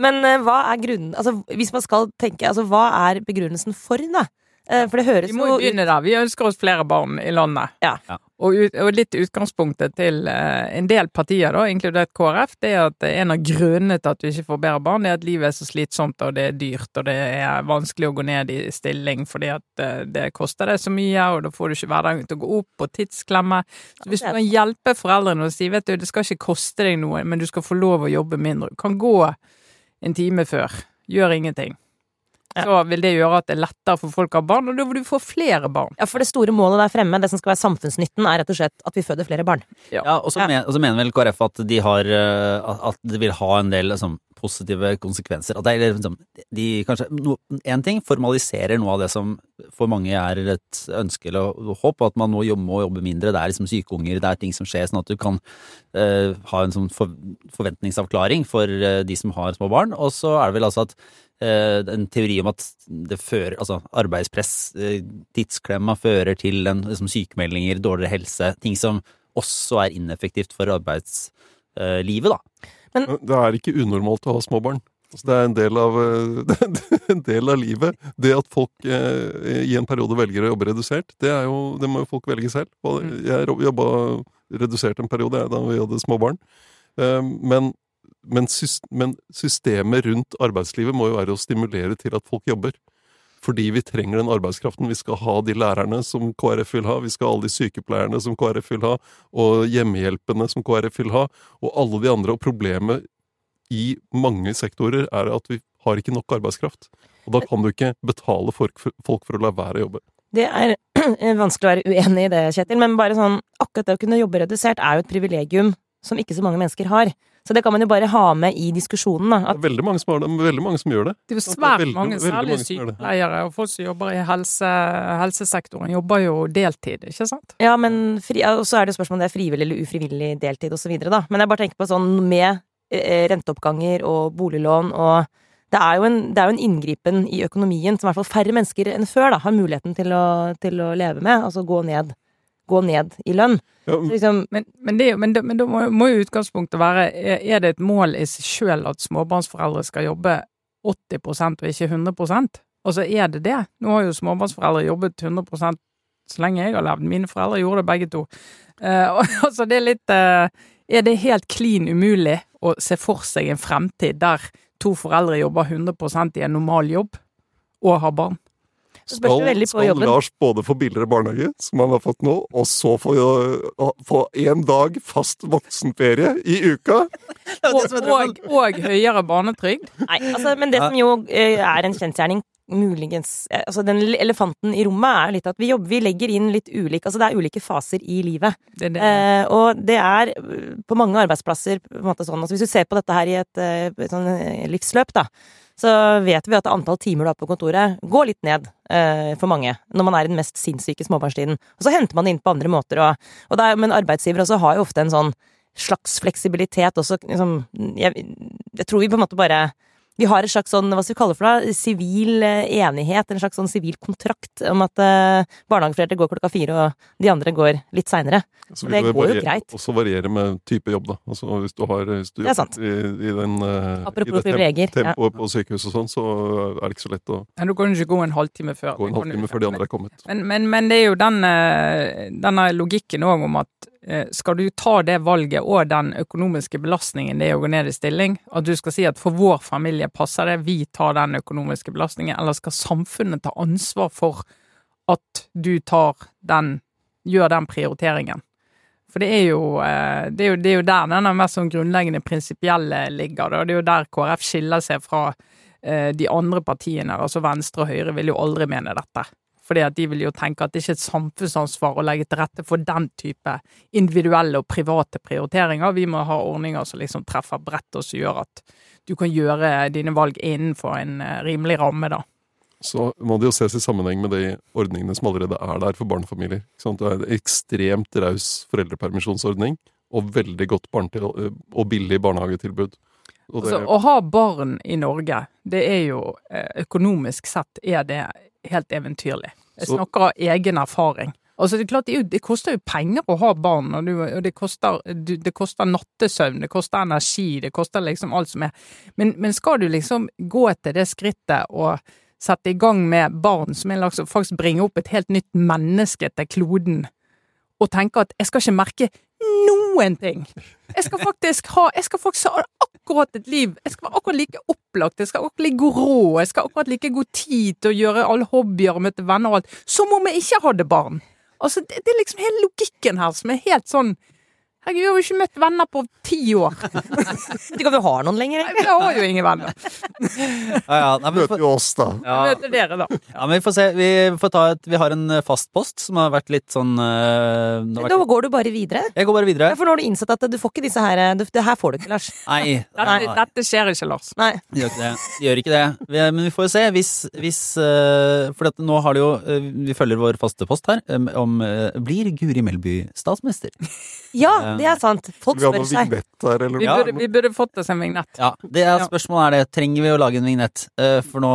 Men eh, hva er grunnen Altså, hvis man skal tenke Altså, hva er begrunnelsen for, da? Eh, for det høres Vi må jo jo begynne da. Vi ønsker oss flere barn i landet. Ja. Ja. Og, ut, og litt utgangspunktet til eh, en del partier, da, inkludert KrF, det er at en av grunnene til at du ikke får bedre barn, det er at livet er så slitsomt, og det er dyrt, og det er vanskelig å gå ned i stilling fordi at eh, det koster deg så mye, og da får du ikke hverdagen til å gå opp, og tidsklemme. Så hvis du kan hjelpe foreldrene og si vet du, det skal ikke koste deg noe, men du skal få lov å jobbe mindre. Du kan gå en time før. Gjør ingenting. Ja. Så vil det gjøre at det er lettere for folk å ha barn, og da vil du få flere barn. Ja, for det store målet der fremme, det som skal være samfunnsnytten, er rett og slett at vi føder flere barn. Ja, og så Ja. men, mener vel KrF at de har eh, at- det vil ha en del liksom, positive konsekvenser. At det er liksom, de kanskje Én ting formaliserer noe av det som for mange er et ønske eller håp, at man nå jobber, må jobbe mindre. Det er liksom sykeunger, det er ting som skjer, sånn at du kan uh, ha en sånn for, forventningsavklaring for uh, de som har små barn. Og så er det vel altså at en teori om at det fører Altså arbeidspress, eh, tidsklemma, fører til en, liksom, sykemeldinger, dårligere helse. Ting som også er ineffektivt for arbeidslivet, da. Men Det er ikke unormalt å ha småbarn. Altså, det er en del av, eh, [LAUGHS] en del av livet. Det at folk eh, i en periode velger å jobbe redusert, det, er jo, det må jo folk velge selv. Jeg jobba redusert en periode jeg, da vi hadde småbarn. Eh, men, men, systemet rundt arbeidslivet må jo være å stimulere til at folk jobber. Fordi vi trenger den arbeidskraften. Vi skal ha de lærerne som KrF vil ha, vi skal ha alle de sykepleierne som KrF vil ha, og hjemmehjelpene som KrF vil ha, og alle de andre. Og problemet i mange sektorer er at vi har ikke nok arbeidskraft. Og da kan du ikke betale folk for å la være å jobbe. Det er [CLEARS THROAT] vanskelig å være uenig i det, Kjetil, men bare sånn akkurat det å kunne jobbe redusert er jo et privilegium som ikke så mange mennesker har. Så det kan man jo bare ha med i diskusjonen, da. Det At er veldig mange som, har det, veldig mange som gjør det. Det er jo svært er veldig- mange, særlig det. sykepleiere og folk som jobber i helse, helsesektoren, jobber jo deltid, ikke sant? Ja, men fri, og så er det jo spørsmål om det er frivillig eller ufrivillig deltid videre, da. Men jeg bare tenker på sånn med eh, renteoppganger og boliglån og det er, jo en, det er jo en inngripen i økonomien som i hvert fall færre mennesker enn før da, har muligheten til å, til å leve med. Altså gå ned, gå ned i lønn. Ja, liksom, Men, men, det, men, men da må, må jo utgangspunktet være er er det et mål i seg sjøl at småbarnsforeldre skal jobbe 80% og ikke 100% Altså er det det? Nå har jo småbarnsforeldre jobbet 100% så lenge jeg har levd. Mine foreldre gjorde det begge to. Uh, [LAUGHS] altså det er litt uh, Er det helt klin umulig å se for seg en fremtid der to foreldre jobber 100% i en normal jobb og har barn? Så spørs det skal, veldig på skal jobben. Lars både få billigere barnehage, som han har fått nå, og så få, uh, få en dag fast voksenferie i uka? [LAUGHS] Og, og, og høyere barnetrygd? Nei, altså, men det som jo eh, er en kjensgjerning, muligens Altså, den elefanten i rommet er litt at vi jobber, vi legger inn litt ulik Altså, det er ulike faser i livet. Det er det. Eh, og det er eh, på mange arbeidsplasser på en måte sånn altså Hvis du ser på dette her i et, et sånn livsløp, da, så vet vi at antall timer du har på kontoret, går litt ned eh, for mange når man er i den mest sinnssyke småbarnstiden. Og så henter man det inn på andre måter, og, og det er, men arbeidsgiver også har jo ofte en sånn slags fleksibilitet også, liksom jeg, jeg tror vi på en måte bare vi har et slags sånn, hva skal vi kalle det for det, sivil eh, enighet, en slags sånn sivil kontrakt om at uh, barnehageforeldre går klokka fire, og de andre går litt seinere. Så Det går jo greit. Og Også variere med type jobb, da. Altså hvis du har hvis du Det er. I, i den uh, Apropos i det privilegier, ja. tempoet på sykehuset og sånn, så er det ikke så lett å Men du kan ikke gå en halvtime før. gå en halvtime før de andre er kommet. Men, men, men det er jo den, eh, denne logikken òg om at eh, skal du ta det valget og den økonomiske belastningen det er å gå ned i stilling, at du skal si at for vår familie passer det, vi tar den økonomiske belastningen, eller skal samfunnet ta ansvar for at du tar den, gjør den prioriteringen? For det er jo, eh, det er jo, det er jo der denne mest sånn grunnleggende prinsipielle ligger. Det er jo der KrF skiller seg fra eh, de andre partiene. Altså Venstre og Høyre vil jo aldri mene dette. Fordi at de vil jo tenke at det ikke er et samfunnsansvar å legge til rette for den type individuelle og private prioriteringer. Vi må ha ordninger som liksom treffer bredt, og som gjør at du kan gjøre dine valg innenfor en eh, rimelig ramme, da. Så må det jo ses i sammenheng med de ordningene som allerede er der for barnefamilier. Det er en ekstremt raus foreldrepermisjonsordning og veldig godt og billig barnehagetilbud. Og det, Altså, å ha barn i Norge, det er jo eh, økonomisk sett er det helt eventyrlig. Jeg snakker av egen erfaring. Altså, det, er klart, det, er det koster jo penger å ha barn, og, du, og det, koster, du, det koster nattesøvn, det koster energi, det koster liksom alt som er Men, men skal du liksom gå til det skrittet og sette i gang med barn som lagt, faktisk bringer opp et helt nytt menneske til kloden, og tenke at jeg skal ikke merke noen ting. Jeg skal faktisk ha Jeg skal faktisk ha akkurat et liv. Jeg skal være akkurat like opplagt, jeg skal akkurat like rå, jeg skal akkurat like god tid til å gjøre alle hobbyer og møte venner og alt, som om jeg ikke hadde barn. Altså, det, det er liksom hele logikken her som er helt sånn jeg har jo ikke møtt venner på ti år. Vet ikke om du har noen lenger, egentlig. Jeg har jo ingen venner. Ja, ja, nei, møter jo oss, da. ja, Møter dere, da. ja, men vi får se. Vi, får ta et, vi har en eh, fast post som har vært litt sånn eh, det Da vært, går du bare videre. Jeg går bare videre. Ja, For nå har du innsett at du får ikke disse her du, Det her får du ikke, Lars. Nei, Dette, nei, dette skjer ikke, Lars. Nei. de gjør ikke det. De gjør ikke det. Vi, men vi får jo se. Hvis, hvis eh, For at nå har det jo eh, Vi følger vår faste post her eh, om eh, Blir Guri Melby statsminister? Ja, det er sant. Folk vi spør seg. vignett her, Vi, burde, vi burde fått oss en vignett. Ja, det er Spørsmålet er det. Trenger vi å lage en vignett? Eh, For nå,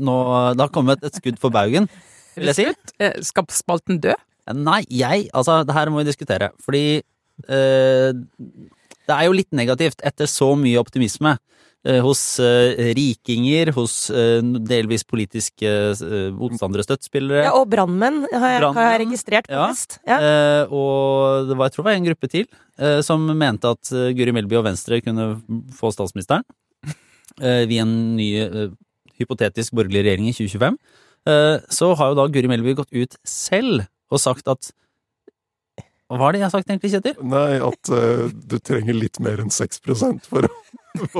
nå Det har kommet et skudd for baugen, vil jeg si. Eh, Skal spalten dø? Nei, jeg Altså, det her må vi diskutere. Fordi eh, det er jo litt negativt etter så mye optimisme eh, hos eh, rikinger, hos eh, delvis politiske eh, motstandere, støttespillere. Ja, og brannmenn har, har jeg registrert på ja. fest. Ja. Eh, og det var, jeg tror det var en gruppe til eh, som mente at eh, Guri Melby og Venstre kunne få statsministeren [LAUGHS] eh, via en ny eh, hypotetisk borgerlig regjering i 2025. Eh, så har jo da Guri Melby gått ut selv og sagt at Hva er det jeg har sagt egentlig, Kjetil? Nei, at uh, du trenger litt mer enn 6 for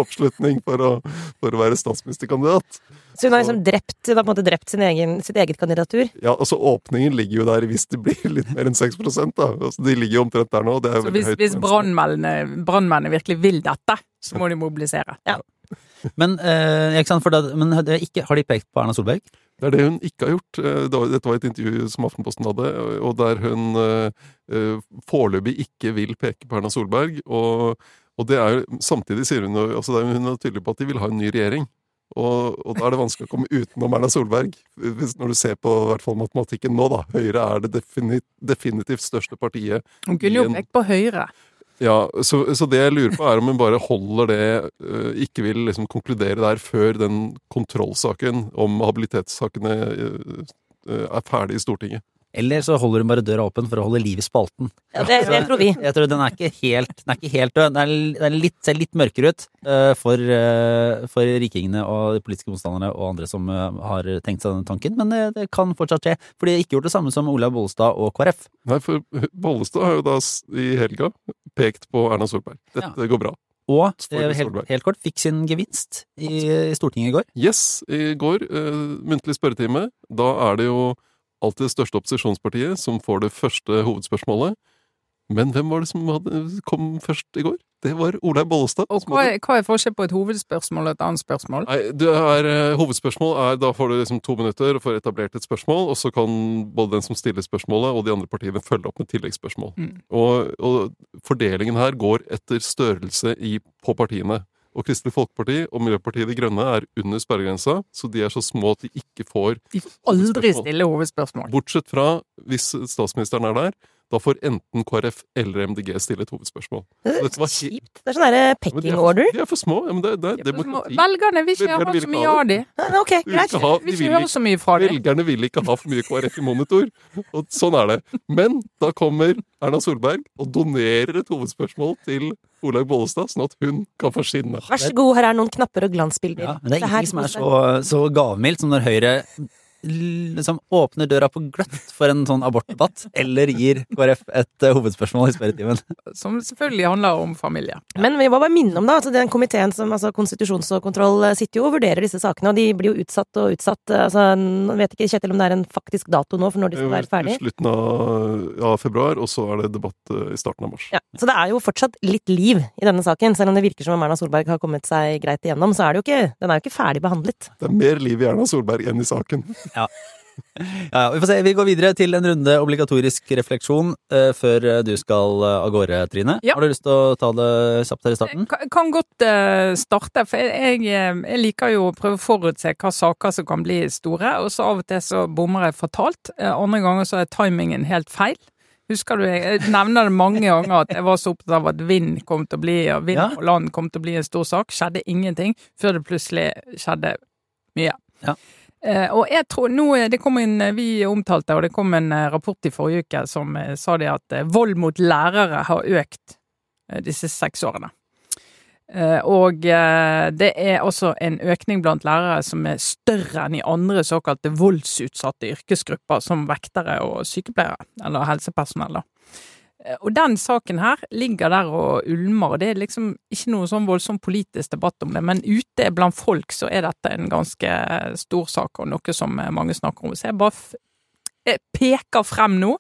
oppslutning for å, for å være statsministerkandidat. Så hun har liksom drept, hun har på en måte drept sin egen, sitt eget kandidatur. Ja, altså Åpningen ligger jo der hvis det blir litt mer enn 6 da. Altså, de ligger jo omtrent der nå. Det er Så hvis, høyt. hvis brannmennene virkelig vil dette, så må de mobilisere. Men, eh, ikke sant, for det, men det ikke, har de pekt på Erna Solberg? Det er det hun ikke har gjort. Eh, det var- Dette var et intervju som Aftenposten hadde, og der hun eh, eh, foreløpig ikke vil peke på Erna Solberg. Og, og det er samtidig sier hun altså det Hun er tydelig på at de vil ha en ny regjering. Og, og da er det vanskelig å komme utenom Erna Solberg. Hvis, når du ser på hvert fall matematikken nå, da. Høyre er det definitivt største partiet. Hun kunne jo pekt på Høyre. Ja, så, så det jeg lurer på er om hun bare holder det øh, Ikke vil liksom konkludere der før den kontrollsaken om habilitetssakene øh, øh, er ferdig i Stortinget. Eller så holder hun bare døra åpen for å holde liv i spalten? Ja, det, det tror vi. Jeg tror den er ikke helt, den er ikke helt død. Den er, den er litt, ser litt mørkere ut eh, for, eh, for rikingene og de politiske motstanderne og andre som eh, har tenkt seg denne tanken, men det, det kan fortsatt skje. For de har ikke gjort det samme som Olaug Bollestad og KrF. Nei, for Bollestad har jo da i helga pekt på Erna Solberg. Dette går bra. Og helt, helt kort fikk sin gevinst i, i Stortinget i går. Yes, i går, muntlig spørretime. Da er det jo alltid det største opposisjonspartiet som får det første hovedspørsmålet. Men hvem var det som hadde, kom først i går? Det var Olaug Bollestad. Og hva er, hva er forskjell på et hovedspørsmål og et annet spørsmål? Nei, er, eh, hovedspørsmål er da får du liksom to minutter og får etablert et spørsmål, og så kan både den som stiller spørsmålet og de andre partiene følge opp med tilleggsspørsmål. Mm. Og, og fordelingen her går etter størrelse i, på partiene. Og Kristelig Folkeparti og Miljøpartiet De Grønne er under sperregrensa, så de er så små at de ikke får De får aldri stille hovedspørsmål. Bortsett fra hvis statsministeren er der, da får enten KrF eller MDG stille et hovedspørsmål. Det var er kjipt. Det er sånn pecking er order. De er for små. Ja, men det, det De for små. demokrati. Velgerne vil ikke Velgerne ha så mye av de. Ja, ok, De vil greit. ha, de vil ikke, så mye fra de. Velgerne vil ikke ha for mye KrF i monitor, og sånn er det. Men da kommer Erna Solberg og donerer et hovedspørsmål til Olaug Bollestad, sånn at hun kan få skinne. Vær så god, her er noen knapper og glansbilder. Ja, men det er ingenting som er så, så gavmildt som når Høyre liksom åpner døra på gløtt for en sånn abortdebatt, eller gir KrF et eh, hovedspørsmål i spørretimen. Som selvfølgelig handler om familie. Men vi må bare minne om da, at den komiteen som altså konstitusjons og kontroll eh, sitter jo og vurderer disse sakene, og de blir jo utsatt og utsatt. eh, Altså, jeg vet ikke Kjetil om det er en faktisk dato nå for når de skal være ferdig. I slutten av ja, februar, og så er det debatt i starten av mars. Ja, så det er jo fortsatt litt liv i denne saken. Selv om det virker som om Erna Solberg har kommet seg greit igjennom, så er det jo ikke, den er jo ikke ferdig behandlet. Det er mer liv i Erna Solberg enn i saken. Ja, ja, vi får se. Vi går videre til en runde obligatorisk refleksjon eh, før eh, du skal eh, av gårde, Trine. Ja. Har du lyst til å ta det kjapt her i starten? Jeg kan, kan godt eh, starte, for jeg, jeg, jeg liker jo å prøve å forutse hva saker som kan bli store, og så av og til så bommer jeg fatalt. Eh, andre ganger så er timingen helt feil. Husker du, jeg nevner det mange ganger at jeg var så opptatt av at vind kom til å bli, og vind Ja. på land kom til å bli en stor sak. Skjedde ingenting, før det plutselig skjedde mye. Ja. Eh, og jeg tror nå, er- det kom en, Vi omtalte, og det kom en eh, rapport i forrige uke som eh, sa det at eh, vold mot lærere har økt disse seks årene. Eh, Og eh, det er også en økning blant lærere som er større enn i andre såkalte voldsutsatte yrkesgrupper, som vektere og sykepleiere, eller helsepersonell. da. Eh, Og den saken her ligger der og ulmer, og det er liksom ikke noe sånn voldsom politisk debatt om det, men ute blant folk så er dette en ganske stor sak, og noe som eh, mange snakker om. Så jeg bare peker frem nå.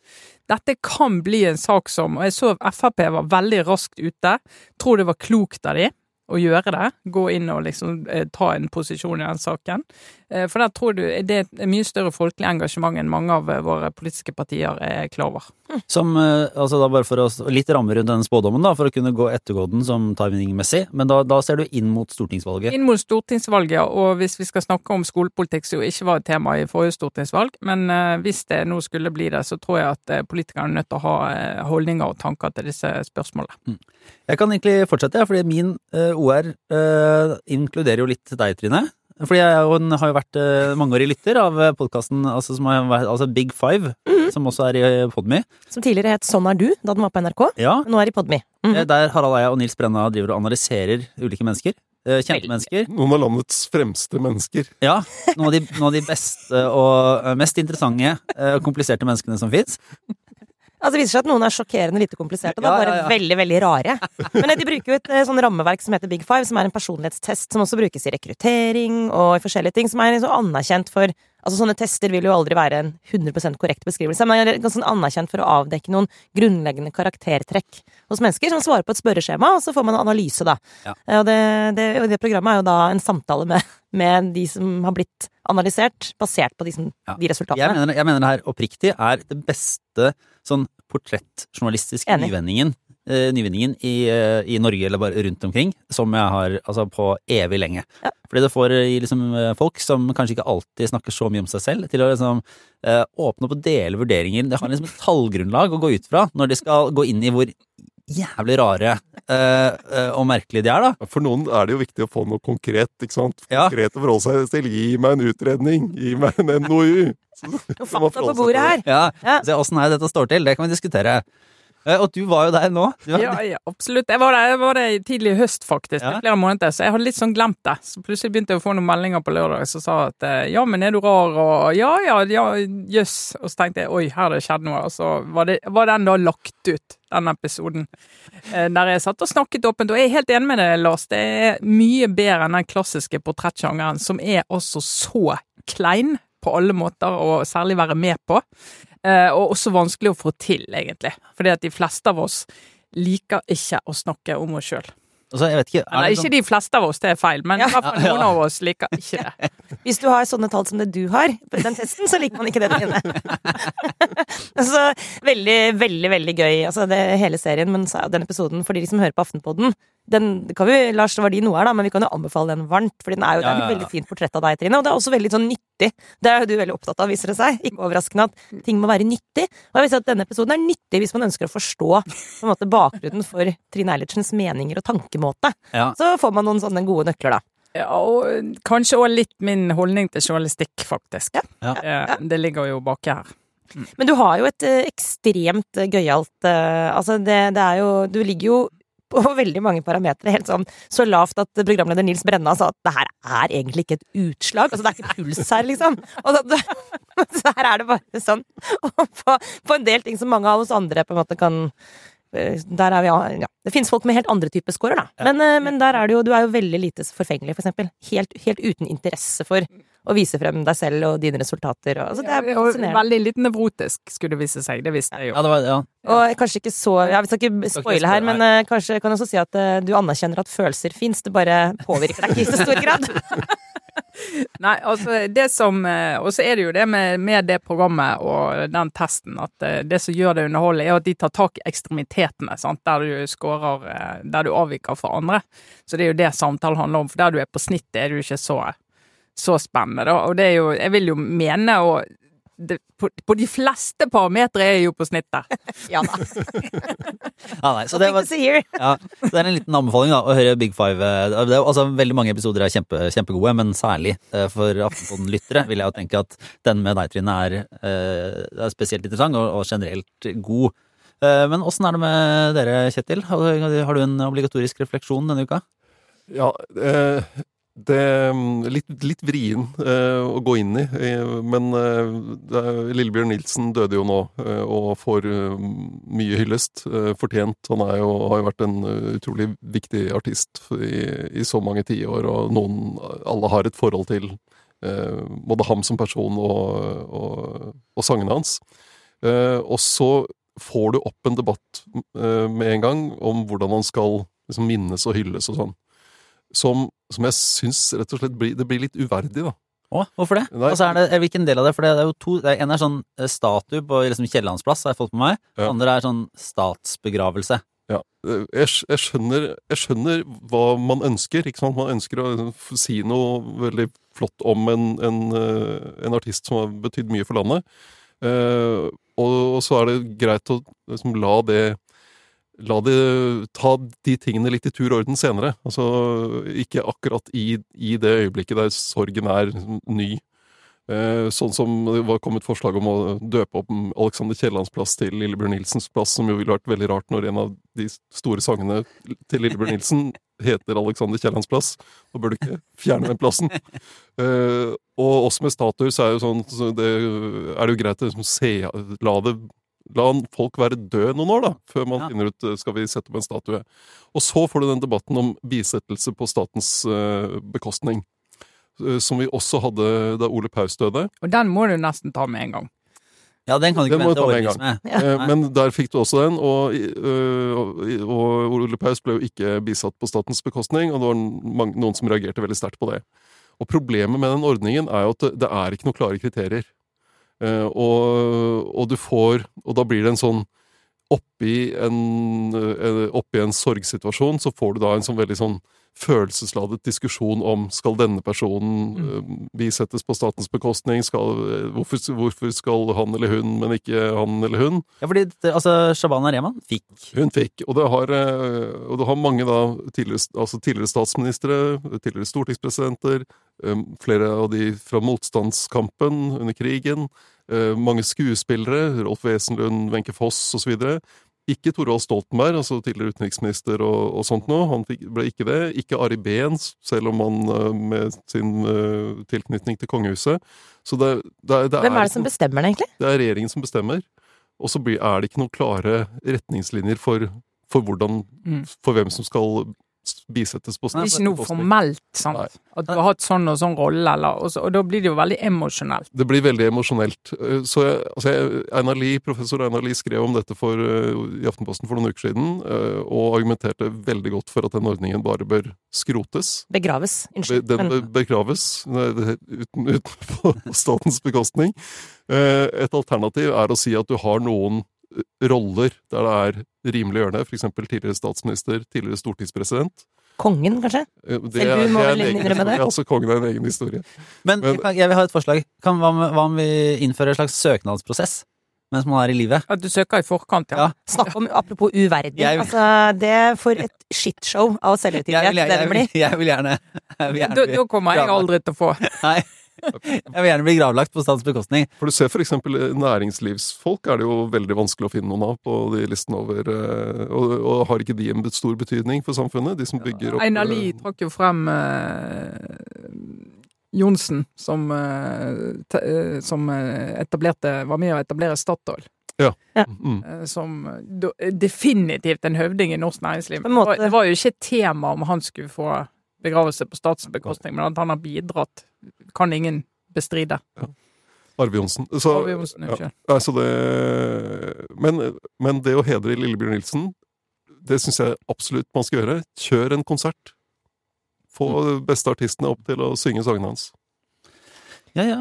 Dette kan bli en sak som Og jeg så Frp var veldig raskt ute. Tror det var klokt av de å gjøre det. Gå inn og liksom eh, ta en posisjon i den saken. Eh, for der tror du det er et mye større folkelig engasjement enn mange av eh, våre politiske partier er klar over. Som, eh, altså da bare for å, Litt ramme rundt den spådommen, da, for å kunne gå ettergå den som timingmessig. Men da, da ser du inn mot stortingsvalget. Inn mot stortingsvalget, og hvis vi skal snakke om skolepolitikk, som jo ikke var et tema i forrige stortingsvalg, men eh, hvis det nå skulle bli det, så tror jeg at eh, politikerne er nødt til å ha holdninger og tanker til disse spørsmålene. Jeg kan egentlig fortsette, ja, fordi min eh, OR eh, inkluderer jo litt deg, Trine. Fordi jeg jo en- har jo vært eh, mangeårig lytter av podkasten altså, som har vært- altså Big Five, som også er i uh, Podme. Som tidligere het Sånn er du, da den var på NRK. Ja, Nå er i Podme. Mm. eh, der Harald Eia og Nils Brenna driver og analyserer ulike mennesker. eh, kjente Veldig. mennesker. Noen av landets fremste mennesker. Ja, noen av de, noen av de beste og eh, mest interessante eh, og kompliserte menneskene som fins. Altså, det viser seg at noen er sjokkerende lite kompliserte, da Ja, bare ja, ja. veldig, veldig rare. Men de bruker jo et eh, sånn rammeverk som heter Big Five, som er en personlighetstest som også brukes i rekruttering og i forskjellige ting, som er liksom anerkjent for Altså, sånne tester vil jo aldri være en 100% korrekt beskrivelse, men er ganske sånn anerkjent for å avdekke noen grunnleggende karaktertrekk hos mennesker, som svarer på et spørreskjema, og så får man en analyse, da. Ja. Eh, Og det, det, og det programmet er jo da en samtale med, med de som har blitt analysert, basert på de, som, Ja. de Jeg resultatene. mener, jeg mener det her oppriktig er det beste sånn portrettjournalistiske Enig. Nyvinningen, eh, i, eh, i Norge eller bare rundt omkring, som jeg har altså på evig lenge. Ja. Fordi det får eh, liksom folk som kanskje ikke alltid snakker så mye om seg selv, til å liksom eh, åpne opp og dele vurderinger. Det har liksom et tallgrunnlag å gå ut fra når de skal gå inn i hvor jævlig rare eh, eh, og merkelige de er, da. For noen er det jo viktig å få noe konkret. ikke sant? Konkret å forholde seg til. Gi meg en utredning. Gi meg en NOU. Fakta på bordet her. Ja, Ja. Se åssen dette står til, det kan vi diskutere. Eh, og du var jo der nå. Ja, ja, absolutt. Jeg var der, jeg var der tidlig i høst, faktisk. Ja. flere måneder, Så jeg hadde litt sånn glemt det. Så plutselig begynte jeg å få noen meldinger på lørdag som sa at eh, ja, men er du rar, og ja, ja, ja, jøss. Og så tenkte jeg oi, her har det skjedd noe. Og så var, det, var den da lagt ut, den episoden. eh, Der jeg satt og snakket åpent. Og jeg er helt enig med deg, Lars. Det er mye bedre enn den klassiske portrettsjangeren, som er også så klein på alle måter, og særlig være med på. Eh, og også vanskelig å få til, egentlig. Fordi at de fleste av oss liker ikke å snakke om oss sjøl. altså, jeg vet ikke, er Eller ikke sånn- de fleste av oss, det er feil, men Ja. noen ja. av oss liker ikke det. [LAUGHS] Hvis du har sånne tall som det du har på den testen, så liker man ikke det der inne. [LAUGHS] altså, veldig, veldig, veldig gøy. Altså, det, hele serien, men så er den episoden for de som hører på Aftenpodden den kan vi, Lars, det var din noe her, da, men vi kan jo anbefale den varmt. For den er jo, er Ja, ja, et veldig fint portrett av deg, Trine, og det er også veldig sånn nyttig. Det er jo du veldig opptatt av, viser det seg. Ikke overraskende at ting må være nyttig. Og jeg vil si at denne episoden er nyttig hvis man ønsker å forstå på en måte, bakgrunnen for Trine Eilertsens meninger og tankemåte. Ja. Så får man noen sånne gode nøkler, da. Ja, og kanskje òg litt min holdning til journalistikk, faktisk. Ja. Eh, Det ligger jo baki her. Men du har jo et eh, ekstremt eh, gøyalt eh, Altså, det, det er jo Du ligger jo på [LAUGHS] veldig mange parametere. Helt sånn så lavt at programleder Nils Brenna sa at det her er egentlig ikke et utslag. Altså det er ikke puls her, liksom. Og så, [LAUGHS] så her er det bare sånn. Og på, på en del ting som mange av oss andre på en måte kan eh, der er vi, ja. Det finnes folk med helt andre typer scorer, da. Men, eh, men der er det jo, du er jo veldig lite forfengelig, for eksempel. Helt, helt uten interesse for å vise frem deg selv og dine resultater. Og, altså, det er Og fascinerende. veldig litt nevrotisk, skulle det vise seg. Det visste jeg jo. Ja, det var, ja. Og kanskje ikke så ja, Vi skal ikke spoile her, men uh, kanskje kan du også si at uh, du anerkjenner at følelser fins, det bare påvirker deg ikke i så stor grad. [LAUGHS] Nei, altså det som eh, Og så er det jo det med, med det programmet og den testen at det som gjør det underholdende, er at de tar tak i ekstremitetene, sant? der du scorer Der du avviker fra andre. Så det er jo det samtalen handler om, for der du er på snittet, er du ikke så, så spennende. Da. Og det er jo Jeg vil jo mene og det, på, på de fleste parametere er jeg jo på snittet. [LAUGHS] Ja da. ja nei, så det var. Ja, så det er en liten anbefaling da, å høre Big Five. eh, Det er, altså, veldig mange episoder er kjempe, kjempegode, men særlig eh, for Aftenposten-lyttere vil jeg jo tenke at den med deg, Trine, er, eh, er spesielt interessant og, og generelt god. Eh, Men åssen er det med dere, Kjetil? Har har du en obligatorisk refleksjon denne uka? Ja, eh, det er litt, litt vrien eh, å gå inn i, eh, men eh, Lillebjørn Nilsen døde jo nå eh, og får eh, mye hyllest. Eh, fortjent. Han jo, har jo vært en eh, utrolig viktig artist i, i så mange tiår, og noen alle har et forhold til. Både ham som person og, og, og sangene hans. Og så får du opp en debatt med en gang om hvordan han skal liksom, minnes og hylles og sånn som, som jeg syns rett og slett blir, det blir litt uverdig, da. Å, hvorfor det? Nei. Og så er det, hvilken del av det? For det er jo to, det er en er sånn eh, statue på liksom Kiellandsplass, har jeg fått med meg. Ja. Andre er sånn statsbegravelse. Ja. Jeg, jeg, skjønner, jeg skjønner hva man ønsker. ikke sant? Man ønsker å si noe veldig flott om en, en, eh, en artist som har betydd mye for landet. Eh, og, og så er det greit å liksom, la det La det ta de tingene litt i tur og orden senere. Altså ikke akkurat i, i det øyeblikket der sorgen er ny. Eh, sånn som det var kommet forslag om å døpe opp Alexander Kiellands plass til Lillebjørn Nilsens plass, som jo ville vært veldig rart når en av de store sangene til Lillebjørn Nilsen heter Alexander Kiellands plass. Da bør du ikke fjerne den plassen. Eh, og også med statuer så er jo sånn så det, er det jo greit å liksom se La det La folk være døde noen år, da, før man Ja. finner ut eh, skal vi sette opp en statue. Og så får du den debatten om bisettelse på statens uh, bekostning. Uh, Som vi også hadde da Ole Paus døde. Og den må du nesten ta med en gang. Ja, den kan du ikke Den vente årevis med. Ja. Uh, Men der fikk du også den, og, og, og Ole Paus ble jo ikke bisatt på statens bekostning, og det var mange, noen som reagerte veldig sterkt på det. Og problemet med den ordningen er jo at det, det er ikke noen klare kriterier. Eh, og, og du får Og da blir det en sånn Oppi en, eh, oppi en sorgsituasjon så får du da en sånn veldig sånn følelsesladet diskusjon om skal denne personen eh, bisettes på statens bekostning, skal, eh, hvorfor, hvorfor skal han eller hun, men ikke han eller hun? Ja, fordi altså, Shabana Rehman fikk. Hun fikk, og det har, eh, og det har mange da tidligere, altså tidligere statsministre, tidligere stortingspresidenter, eh, flere av de fra motstandskampen under krigen, eh, mange skuespillere, Rolf Wesenlund, Wenche Foss osv. Ikke Torvald Stoltenberg, altså tidligere utenriksminister og, og sånt noe. Han fikk, ble ikke det. Ikke Ari Behn, selv om han eh, med sin uh, tilknytning til kongehuset. Så det, det, er- det Hvem er det som bestemmer det, egentlig? det er regjeringen som bestemmer. Og så er det ikke noen klare retningslinjer for, for, hvordan, Mm. for hvem som skal bisettes på Det er ikke noe formelt, sant. Nei. At du har hatt sånn og sånn rolle, eller og, så, og da blir det jo veldig emosjonelt. Det blir veldig emosjonelt. Eh, Så jeg, altså jeg, Einar Lie, professor Einar Lie skrev om dette for, eh, i Aftenposten for noen uker siden, eh, og argumenterte veldig godt for at den ordningen bare bør skrotes. Begraves. Be- Den bør begraves uten, uten [LAUGHS] på statens bekostning. Eh, Et alternativ er å si at du har noen roller der det er rimelig å gjøre det, f.eks. tidligere statsminister, tidligere stortingspresident. kongen, kanskje? Eh, Det Selv du er, må er vel innrømme det? Altså, kongen er en egen historie. Men, Men- jeg, jeg vil ha et forslag. Kan, hva, om, hva om vi innfører en slags søknadsprosess mens man er i livet? Ja, du søker i forkant, ja. Ja. Snakk om apropos uverdig. Jeg- Altså, det for et shitshow av Jeg selvhøytidelighet vil, jeg, det jeg, blir. vil, jeg vil gjerne, jeg vil gjerne Da, da kommer jeg aldri til å få. Nei, Jeg vil gjerne bli gravlagt på statens bekostning. For du ser for eksempel eh, næringslivsfolk er det jo veldig vanskelig å finne noen av på de listene over eh, Og, og har ikke de en stor betydning for samfunnet? De som bygger opp Einar eh, Lie trakk jo frem eh, Johnsen som, eh, te, som etablerte, var med å etablere Statoil. mm, eh, Som definitivt en høvding i norsk næringsliv. Det var jo ikke et tema om han skulle få begravelse på statens bekostning, men at han har bidratt, kan ingen bestride. Arve Johnsen. Så, Arve Johnsen, ja. Altså det, men, men det å hedre Lillebjørn Nilsen, det syns jeg absolutt man skal gjøre. Kjør en konsert. Få Mm. de beste artistene opp til å synge sangene hans. Ja, ja.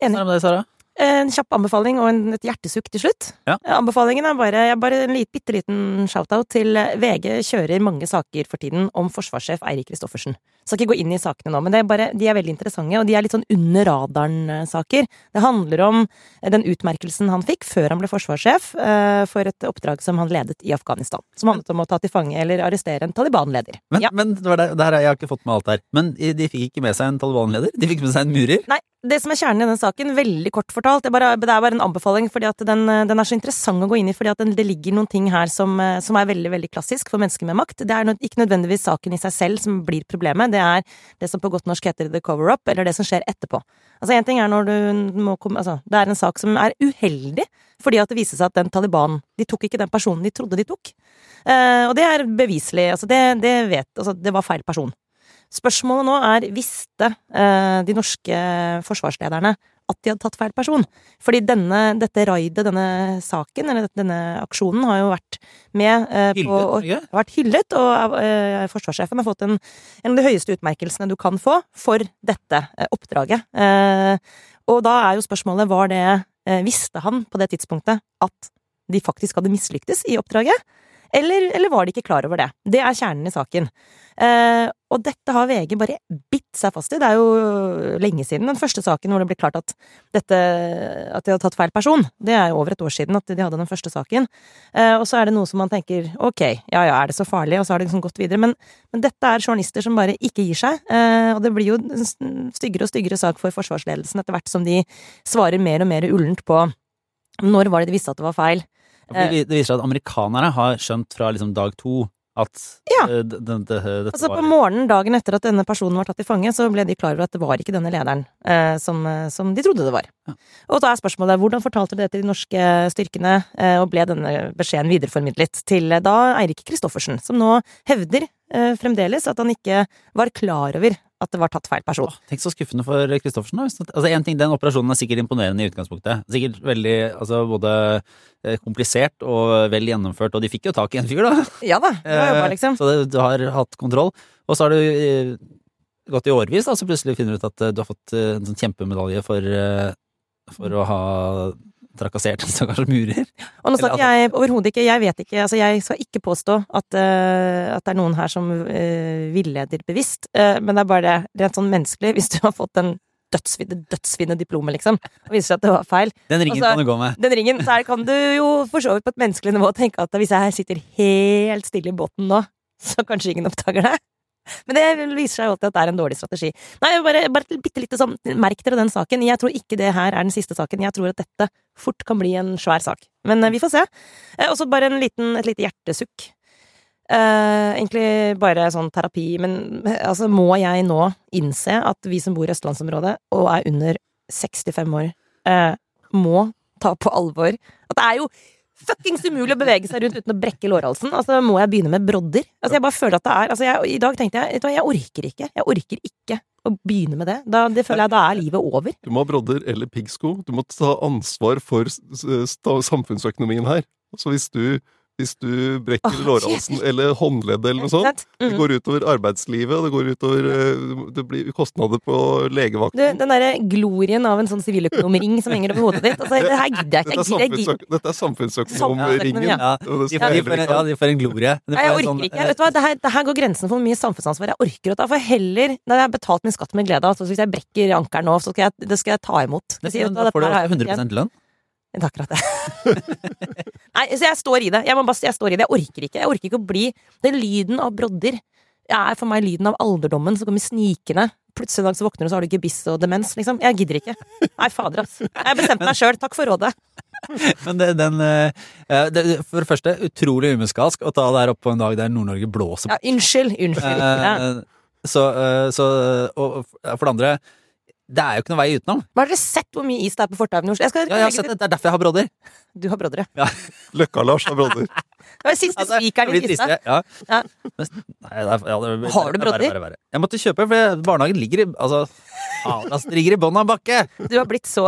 Enig. Hva er det med deg, Sara? En kjapp anbefaling og en, et hjertesukk til slutt. Ja. Anbefalingen er bare, bare en lit, bitte liten shout-out til eh, VG kjører mange saker for tiden om forsvarssjef Eirik Kristoffersen. Skal ikke gå inn i sakene nå, men det er bare, de er veldig interessante, og de er litt sånn under radaren-saker. Det handler om eh, den utmerkelsen han fikk før han ble forsvarssjef, eh, for et oppdrag som han ledet i Afghanistan. Som handlet om å ta til fange eller arrestere en Taliban-leder. Men, Ja. men det var der, der, jeg har ikke fått med alt her. Men de fikk ikke med seg en Taliban-leder? De fikk med seg en murer? Nei, det som er kjernen i den saken, veldig kort fortalt, det er bare, det er bare en anbefaling, fordi den, den er så interessant å gå inn i, fordi det ligger noen ting her som, eh, som er veldig, veldig klassisk for mennesker med makt. Det er ikke nødvendigvis saken i seg selv som blir problemet, det er det som på godt norsk heter the cover-up, eller det som skjer etterpå. Altså, en ting er når du må komme, altså, det er en sak som er uheldig, fordi at det viser seg at den Taliban, de tok ikke den personen de trodde de tok. Eh, og det er beviselig, altså det, det vet, altså det var feil person. Spørsmålet nå er, visste eh, de norske forsvarslederne at de hadde tatt feil person? Fordi denne, dette raidet, denne saken, eller denne aksjonen, har jo vært med eh, på Hyllet, å- og, vært hyllet, og eh, forsvarssjefen har fått en, en av de høyeste utmerkelsene du kan få for dette eh, oppdraget. Eh, og da er jo spørsmålet, var det eh, Visste han på det tidspunktet at de faktisk hadde mislyktes i oppdraget? Eller, eller var de ikke klar over det? Det er kjernen i saken. Eh, og dette har VG bare bitt seg fast i. Det er jo lenge siden den første saken hvor det ble klart at dette At de hadde tatt feil person. Det er jo over et år siden at de hadde den første saken. Eh, og så er det noe som man tenker ok, ja ja, er det så farlig? Og så har det liksom gått videre. Men, men dette er journalister som bare ikke gir seg. Eh, og det blir jo en styggere og styggere sak for forsvarsledelsen etter hvert som de svarer mer og mer ullent på når var det de visste at det var feil. Fordi Det viser seg at amerikanere har skjønt fra liksom dag to at Ja. eh, Altså På morgenen dagen etter at denne personen var tatt i fange, så ble de klar over at det var ikke denne lederen eh, som, eh, som de trodde det var. Ja. Og da er spørsmålet hvordan fortalte du det til de norske styrkene, eh, og ble denne beskjeden videreformidlet til eh, da Eirik Kristoffersen, som nå hevder eh, fremdeles at han ikke var klar over at det var tatt feil person. Åh, Tenk så skuffende for Kristoffersen. Altså, en ting, Den operasjonen er sikkert imponerende i utgangspunktet. Sikkert veldig altså, både eh, komplisert og vel gjennomført, og de fikk jo tak i en fyr, da. Ja da, det var jobba, liksom. Så du har hatt kontroll. Og så har du eh, gått i årevis, da, så plutselig finner du ut at eh, du har fått eh, en sånn kjempemedalje for, eh, for å ha trakassert en stakkars murer. Og nå snakker jeg overhodet ikke, jeg vet ikke, altså jeg skal ikke påstå at, uh, at det er noen her som uh, villeder bevisst, uh, men det er bare det rent sånn menneskelig, hvis du har fått den dødsfine, dødsfine diplomet, liksom, og viser seg at det var feil. Den ringen Altså, kan du gå med. Den ringen, så her kan du jo for så vidt på et menneskelig nivå tenke at hvis jeg sitter helt stille i båten nå, så kanskje ingen oppdager det. Men det viser seg jo alltid at det er en dårlig strategi. Nei, bare, bare bitte lite sånn, merk dere den saken. Jeg tror ikke det her er den siste saken. Jeg tror at dette fort kan bli en svær sak. Men eh, vi får se. Eh, Og så bare en liten, et lite hjertesukk. Eh, egentlig bare sånn terapi, men eh, altså må jeg nå innse at vi som bor i østlandsområdet og er under 65 år, eh, må ta på alvor at det er jo fuckings umulig å bevege seg rundt uten å brekke lårhalsen. Altså, må jeg begynne med brodder? Altså, jeg bare føler at det er altså, jeg, I dag tenkte jeg vet du hva, jeg orker ikke. Jeg orker ikke å begynne med det. Da, det føler jeg da er livet over. Du må ha brodder eller piggsko. Du må ta ansvar for samfunnsøkonomien her. Så hvis du, hvis du brekker Åh, lårhalsen eller håndleddet eller noe sånt, det Mm. går utover arbeidslivet, og det går utover eh, Det blir kostnader på Du, legevakten. den derre glorien av en sånn siviløkonomring som henger over hodet ditt. Altså, det her gidder jeg Dette ikke. er, dette er samfunnsøkonomringen. Ja. Ja, ja, de får en glorie. Nei, jeg orker sånn, ikke. Vet du hva, det her, det her går grensen for hvor mye samfunnsansvar jeg orker å ta. For heller, når jeg har betalt min skatt med glede, altså hvis jeg brekker ankelen nå, så skal jeg, det skal jeg ta imot. Sier, du Da får du dette her har jeg fått 100 lønn. Det er akkurat det. Nei, så jeg står i det. Jeg, bare, jeg står i det. Jeg orker ikke. Jeg orker ikke å bli Den lyden av brodder er for meg lyden av alderdommen som kommer snikende plutselig en dag så våkner du, så har du gebiss og demens, liksom. Jeg gidder ikke. Nei, fader, ass. Jeg bestemte meg sjøl. Takk for rådet. [LAUGHS] Men det, den eh, eh, det, For det første, utrolig umuskalsk å ta det her opp på en dag der Nord-Norge blåser. Ja, unnskyld. Unnskyld. Ja. Eh, så, eh, så Og for det andre, det er jo ikke noe vei utenom. Men Har dere sett hvor mye is det er på fortauene i Oslo? Jeg skal Ja, jeg har sett det. Det er derfor jeg har brodder. Du har brodder, ja. [LAUGHS] Løkka-Lars har brodder. [LAUGHS] Det var siste Altså, spikeren i blir kista. Ja. Ja. Men- Nei, det er, ja, det, Har du det er brodder? verre, verre, verre. Jeg måtte kjøpe, for barnehagen ligger i Altså, faen, det ligger i bånn av en bakke! Du har blitt så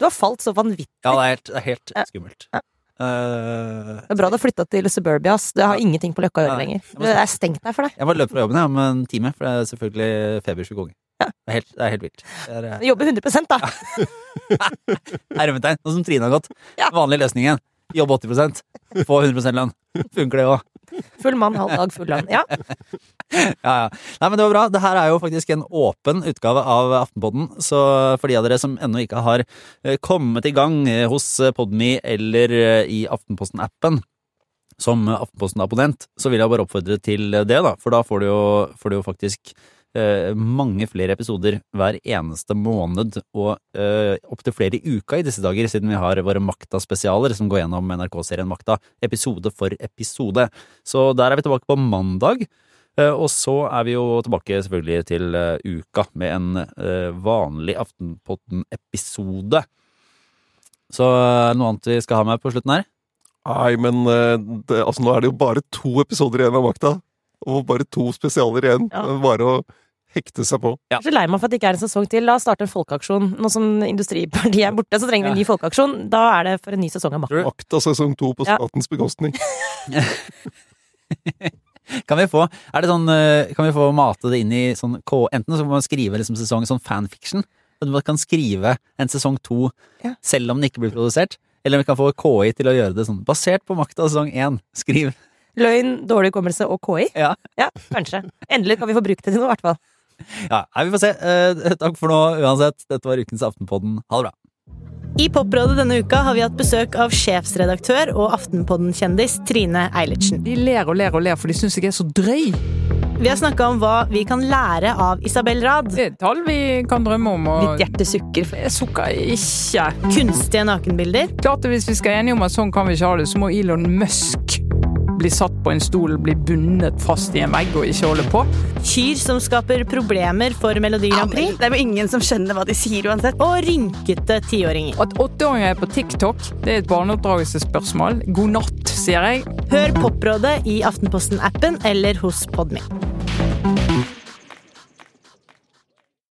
Du har falt så vanvittig. Ja, det er helt, det er helt Ja. skummelt. Ja. Eh, Det er bra du har flytta til Suburbia, ass. Det har ingenting på Løkka å gjøre Nei. lenger. Jeg Det er stengt der for deg. jeg må løpe fra jobben ja, om en time, for det er selvfølgelig febersjuk unge. Det, er helt, det er helt vilt. Det er, eh, Jobbe jobber 100 da. [LAUGHS] Hermetegn, sånn som Trine har gått. Ja. Vanlig løsningen. Jobbe 80% få 100 lønn. Funker det òg. Full mann, halv dag, full lønn. Ja. [LAUGHS] Ja, ja. Nei, men det var bra. Det her er jo faktisk en åpen utgave av Aftenpodden, så for de av dere som ennå ikke har eh, kommet i gang eh, hos eh, Podme eller eh, i Aftenposten-appen som Aftenposten-abonnent, så vil jeg bare oppfordre til det, da. For da får du jo, får du jo faktisk mange flere episoder hver eneste måned, og uh, opptil flere i uka i disse dager, siden vi har våre Makta-spesialer som går gjennom NRK-serien Makta, episode for episode. Så der er vi tilbake på mandag. Eh, Og så er vi jo tilbake selvfølgelig til eh, uka med en eh, vanlig Aftenpotten-episode. Så er det noe annet vi skal ha med på slutten her? Nei, men eh, det, altså, nå er det jo bare to episoder igjen av Makta. Og bare to spesialer igjen. Ja. Bare å hekte seg på. Jeg er så lei meg for at det ikke er en sesong til. La oss starte en folkeaksjon. Nå som Industripartiet er borte, så trenger vi en ny folkeaksjon. Da er det for en ny sesong av Makta. Makta sesong to på Ja. statens bekostning. [LAUGHS] Kan vi få, er det sånn, eh, kan vi få mate det inn i sånn K, enten så må man skrive liksom sesong sånn fanfiction, at man kan skrive en sesong to Ja. selv om den ikke blir produsert, eller vi kan få KI til å gjøre det sånn, basert på makta sesong én, skriv. Løgn, dårlig hukommelse og KI? Ja. Ja, kanskje. Endelig kan vi få brukt det til noe, i hvert fall. [LAUGHS] Ja, vi får se. Eh, [LAUGHS] takk for nå uansett. Dette var ukens Aftenpodden. Ha det bra. I Poprådet denne uka har vi hatt besøk av sjefsredaktør og Aftenpodden-kjendis Trine Eilertsen. De ler og ler og ler, for de syns jeg er så drøy. Vi har snakka om hva vi kan lære av Isabel Rad. Det er tall vi kan drømme om. Og Ditt hjerte sukker. jeg sukker ikke. Kunstige nakenbilder. Klart det Hvis vi skal enige om at sånn kan vi ikke ha det, så må Elon Musk bli satt på en stol, bli bundet fast i en vegg og ikke holde på. Kyr som skaper problemer for Melodi Grand Prix. Det er jo ingen som skjønner hva de sier uansett. Og rynkete tiåringer. At åtteåringer er på TikTok, det er et barneoppdragelsesspørsmål. God natt, sier jeg. Hør Poprådet i Aftenposten-appen eller hos Podme.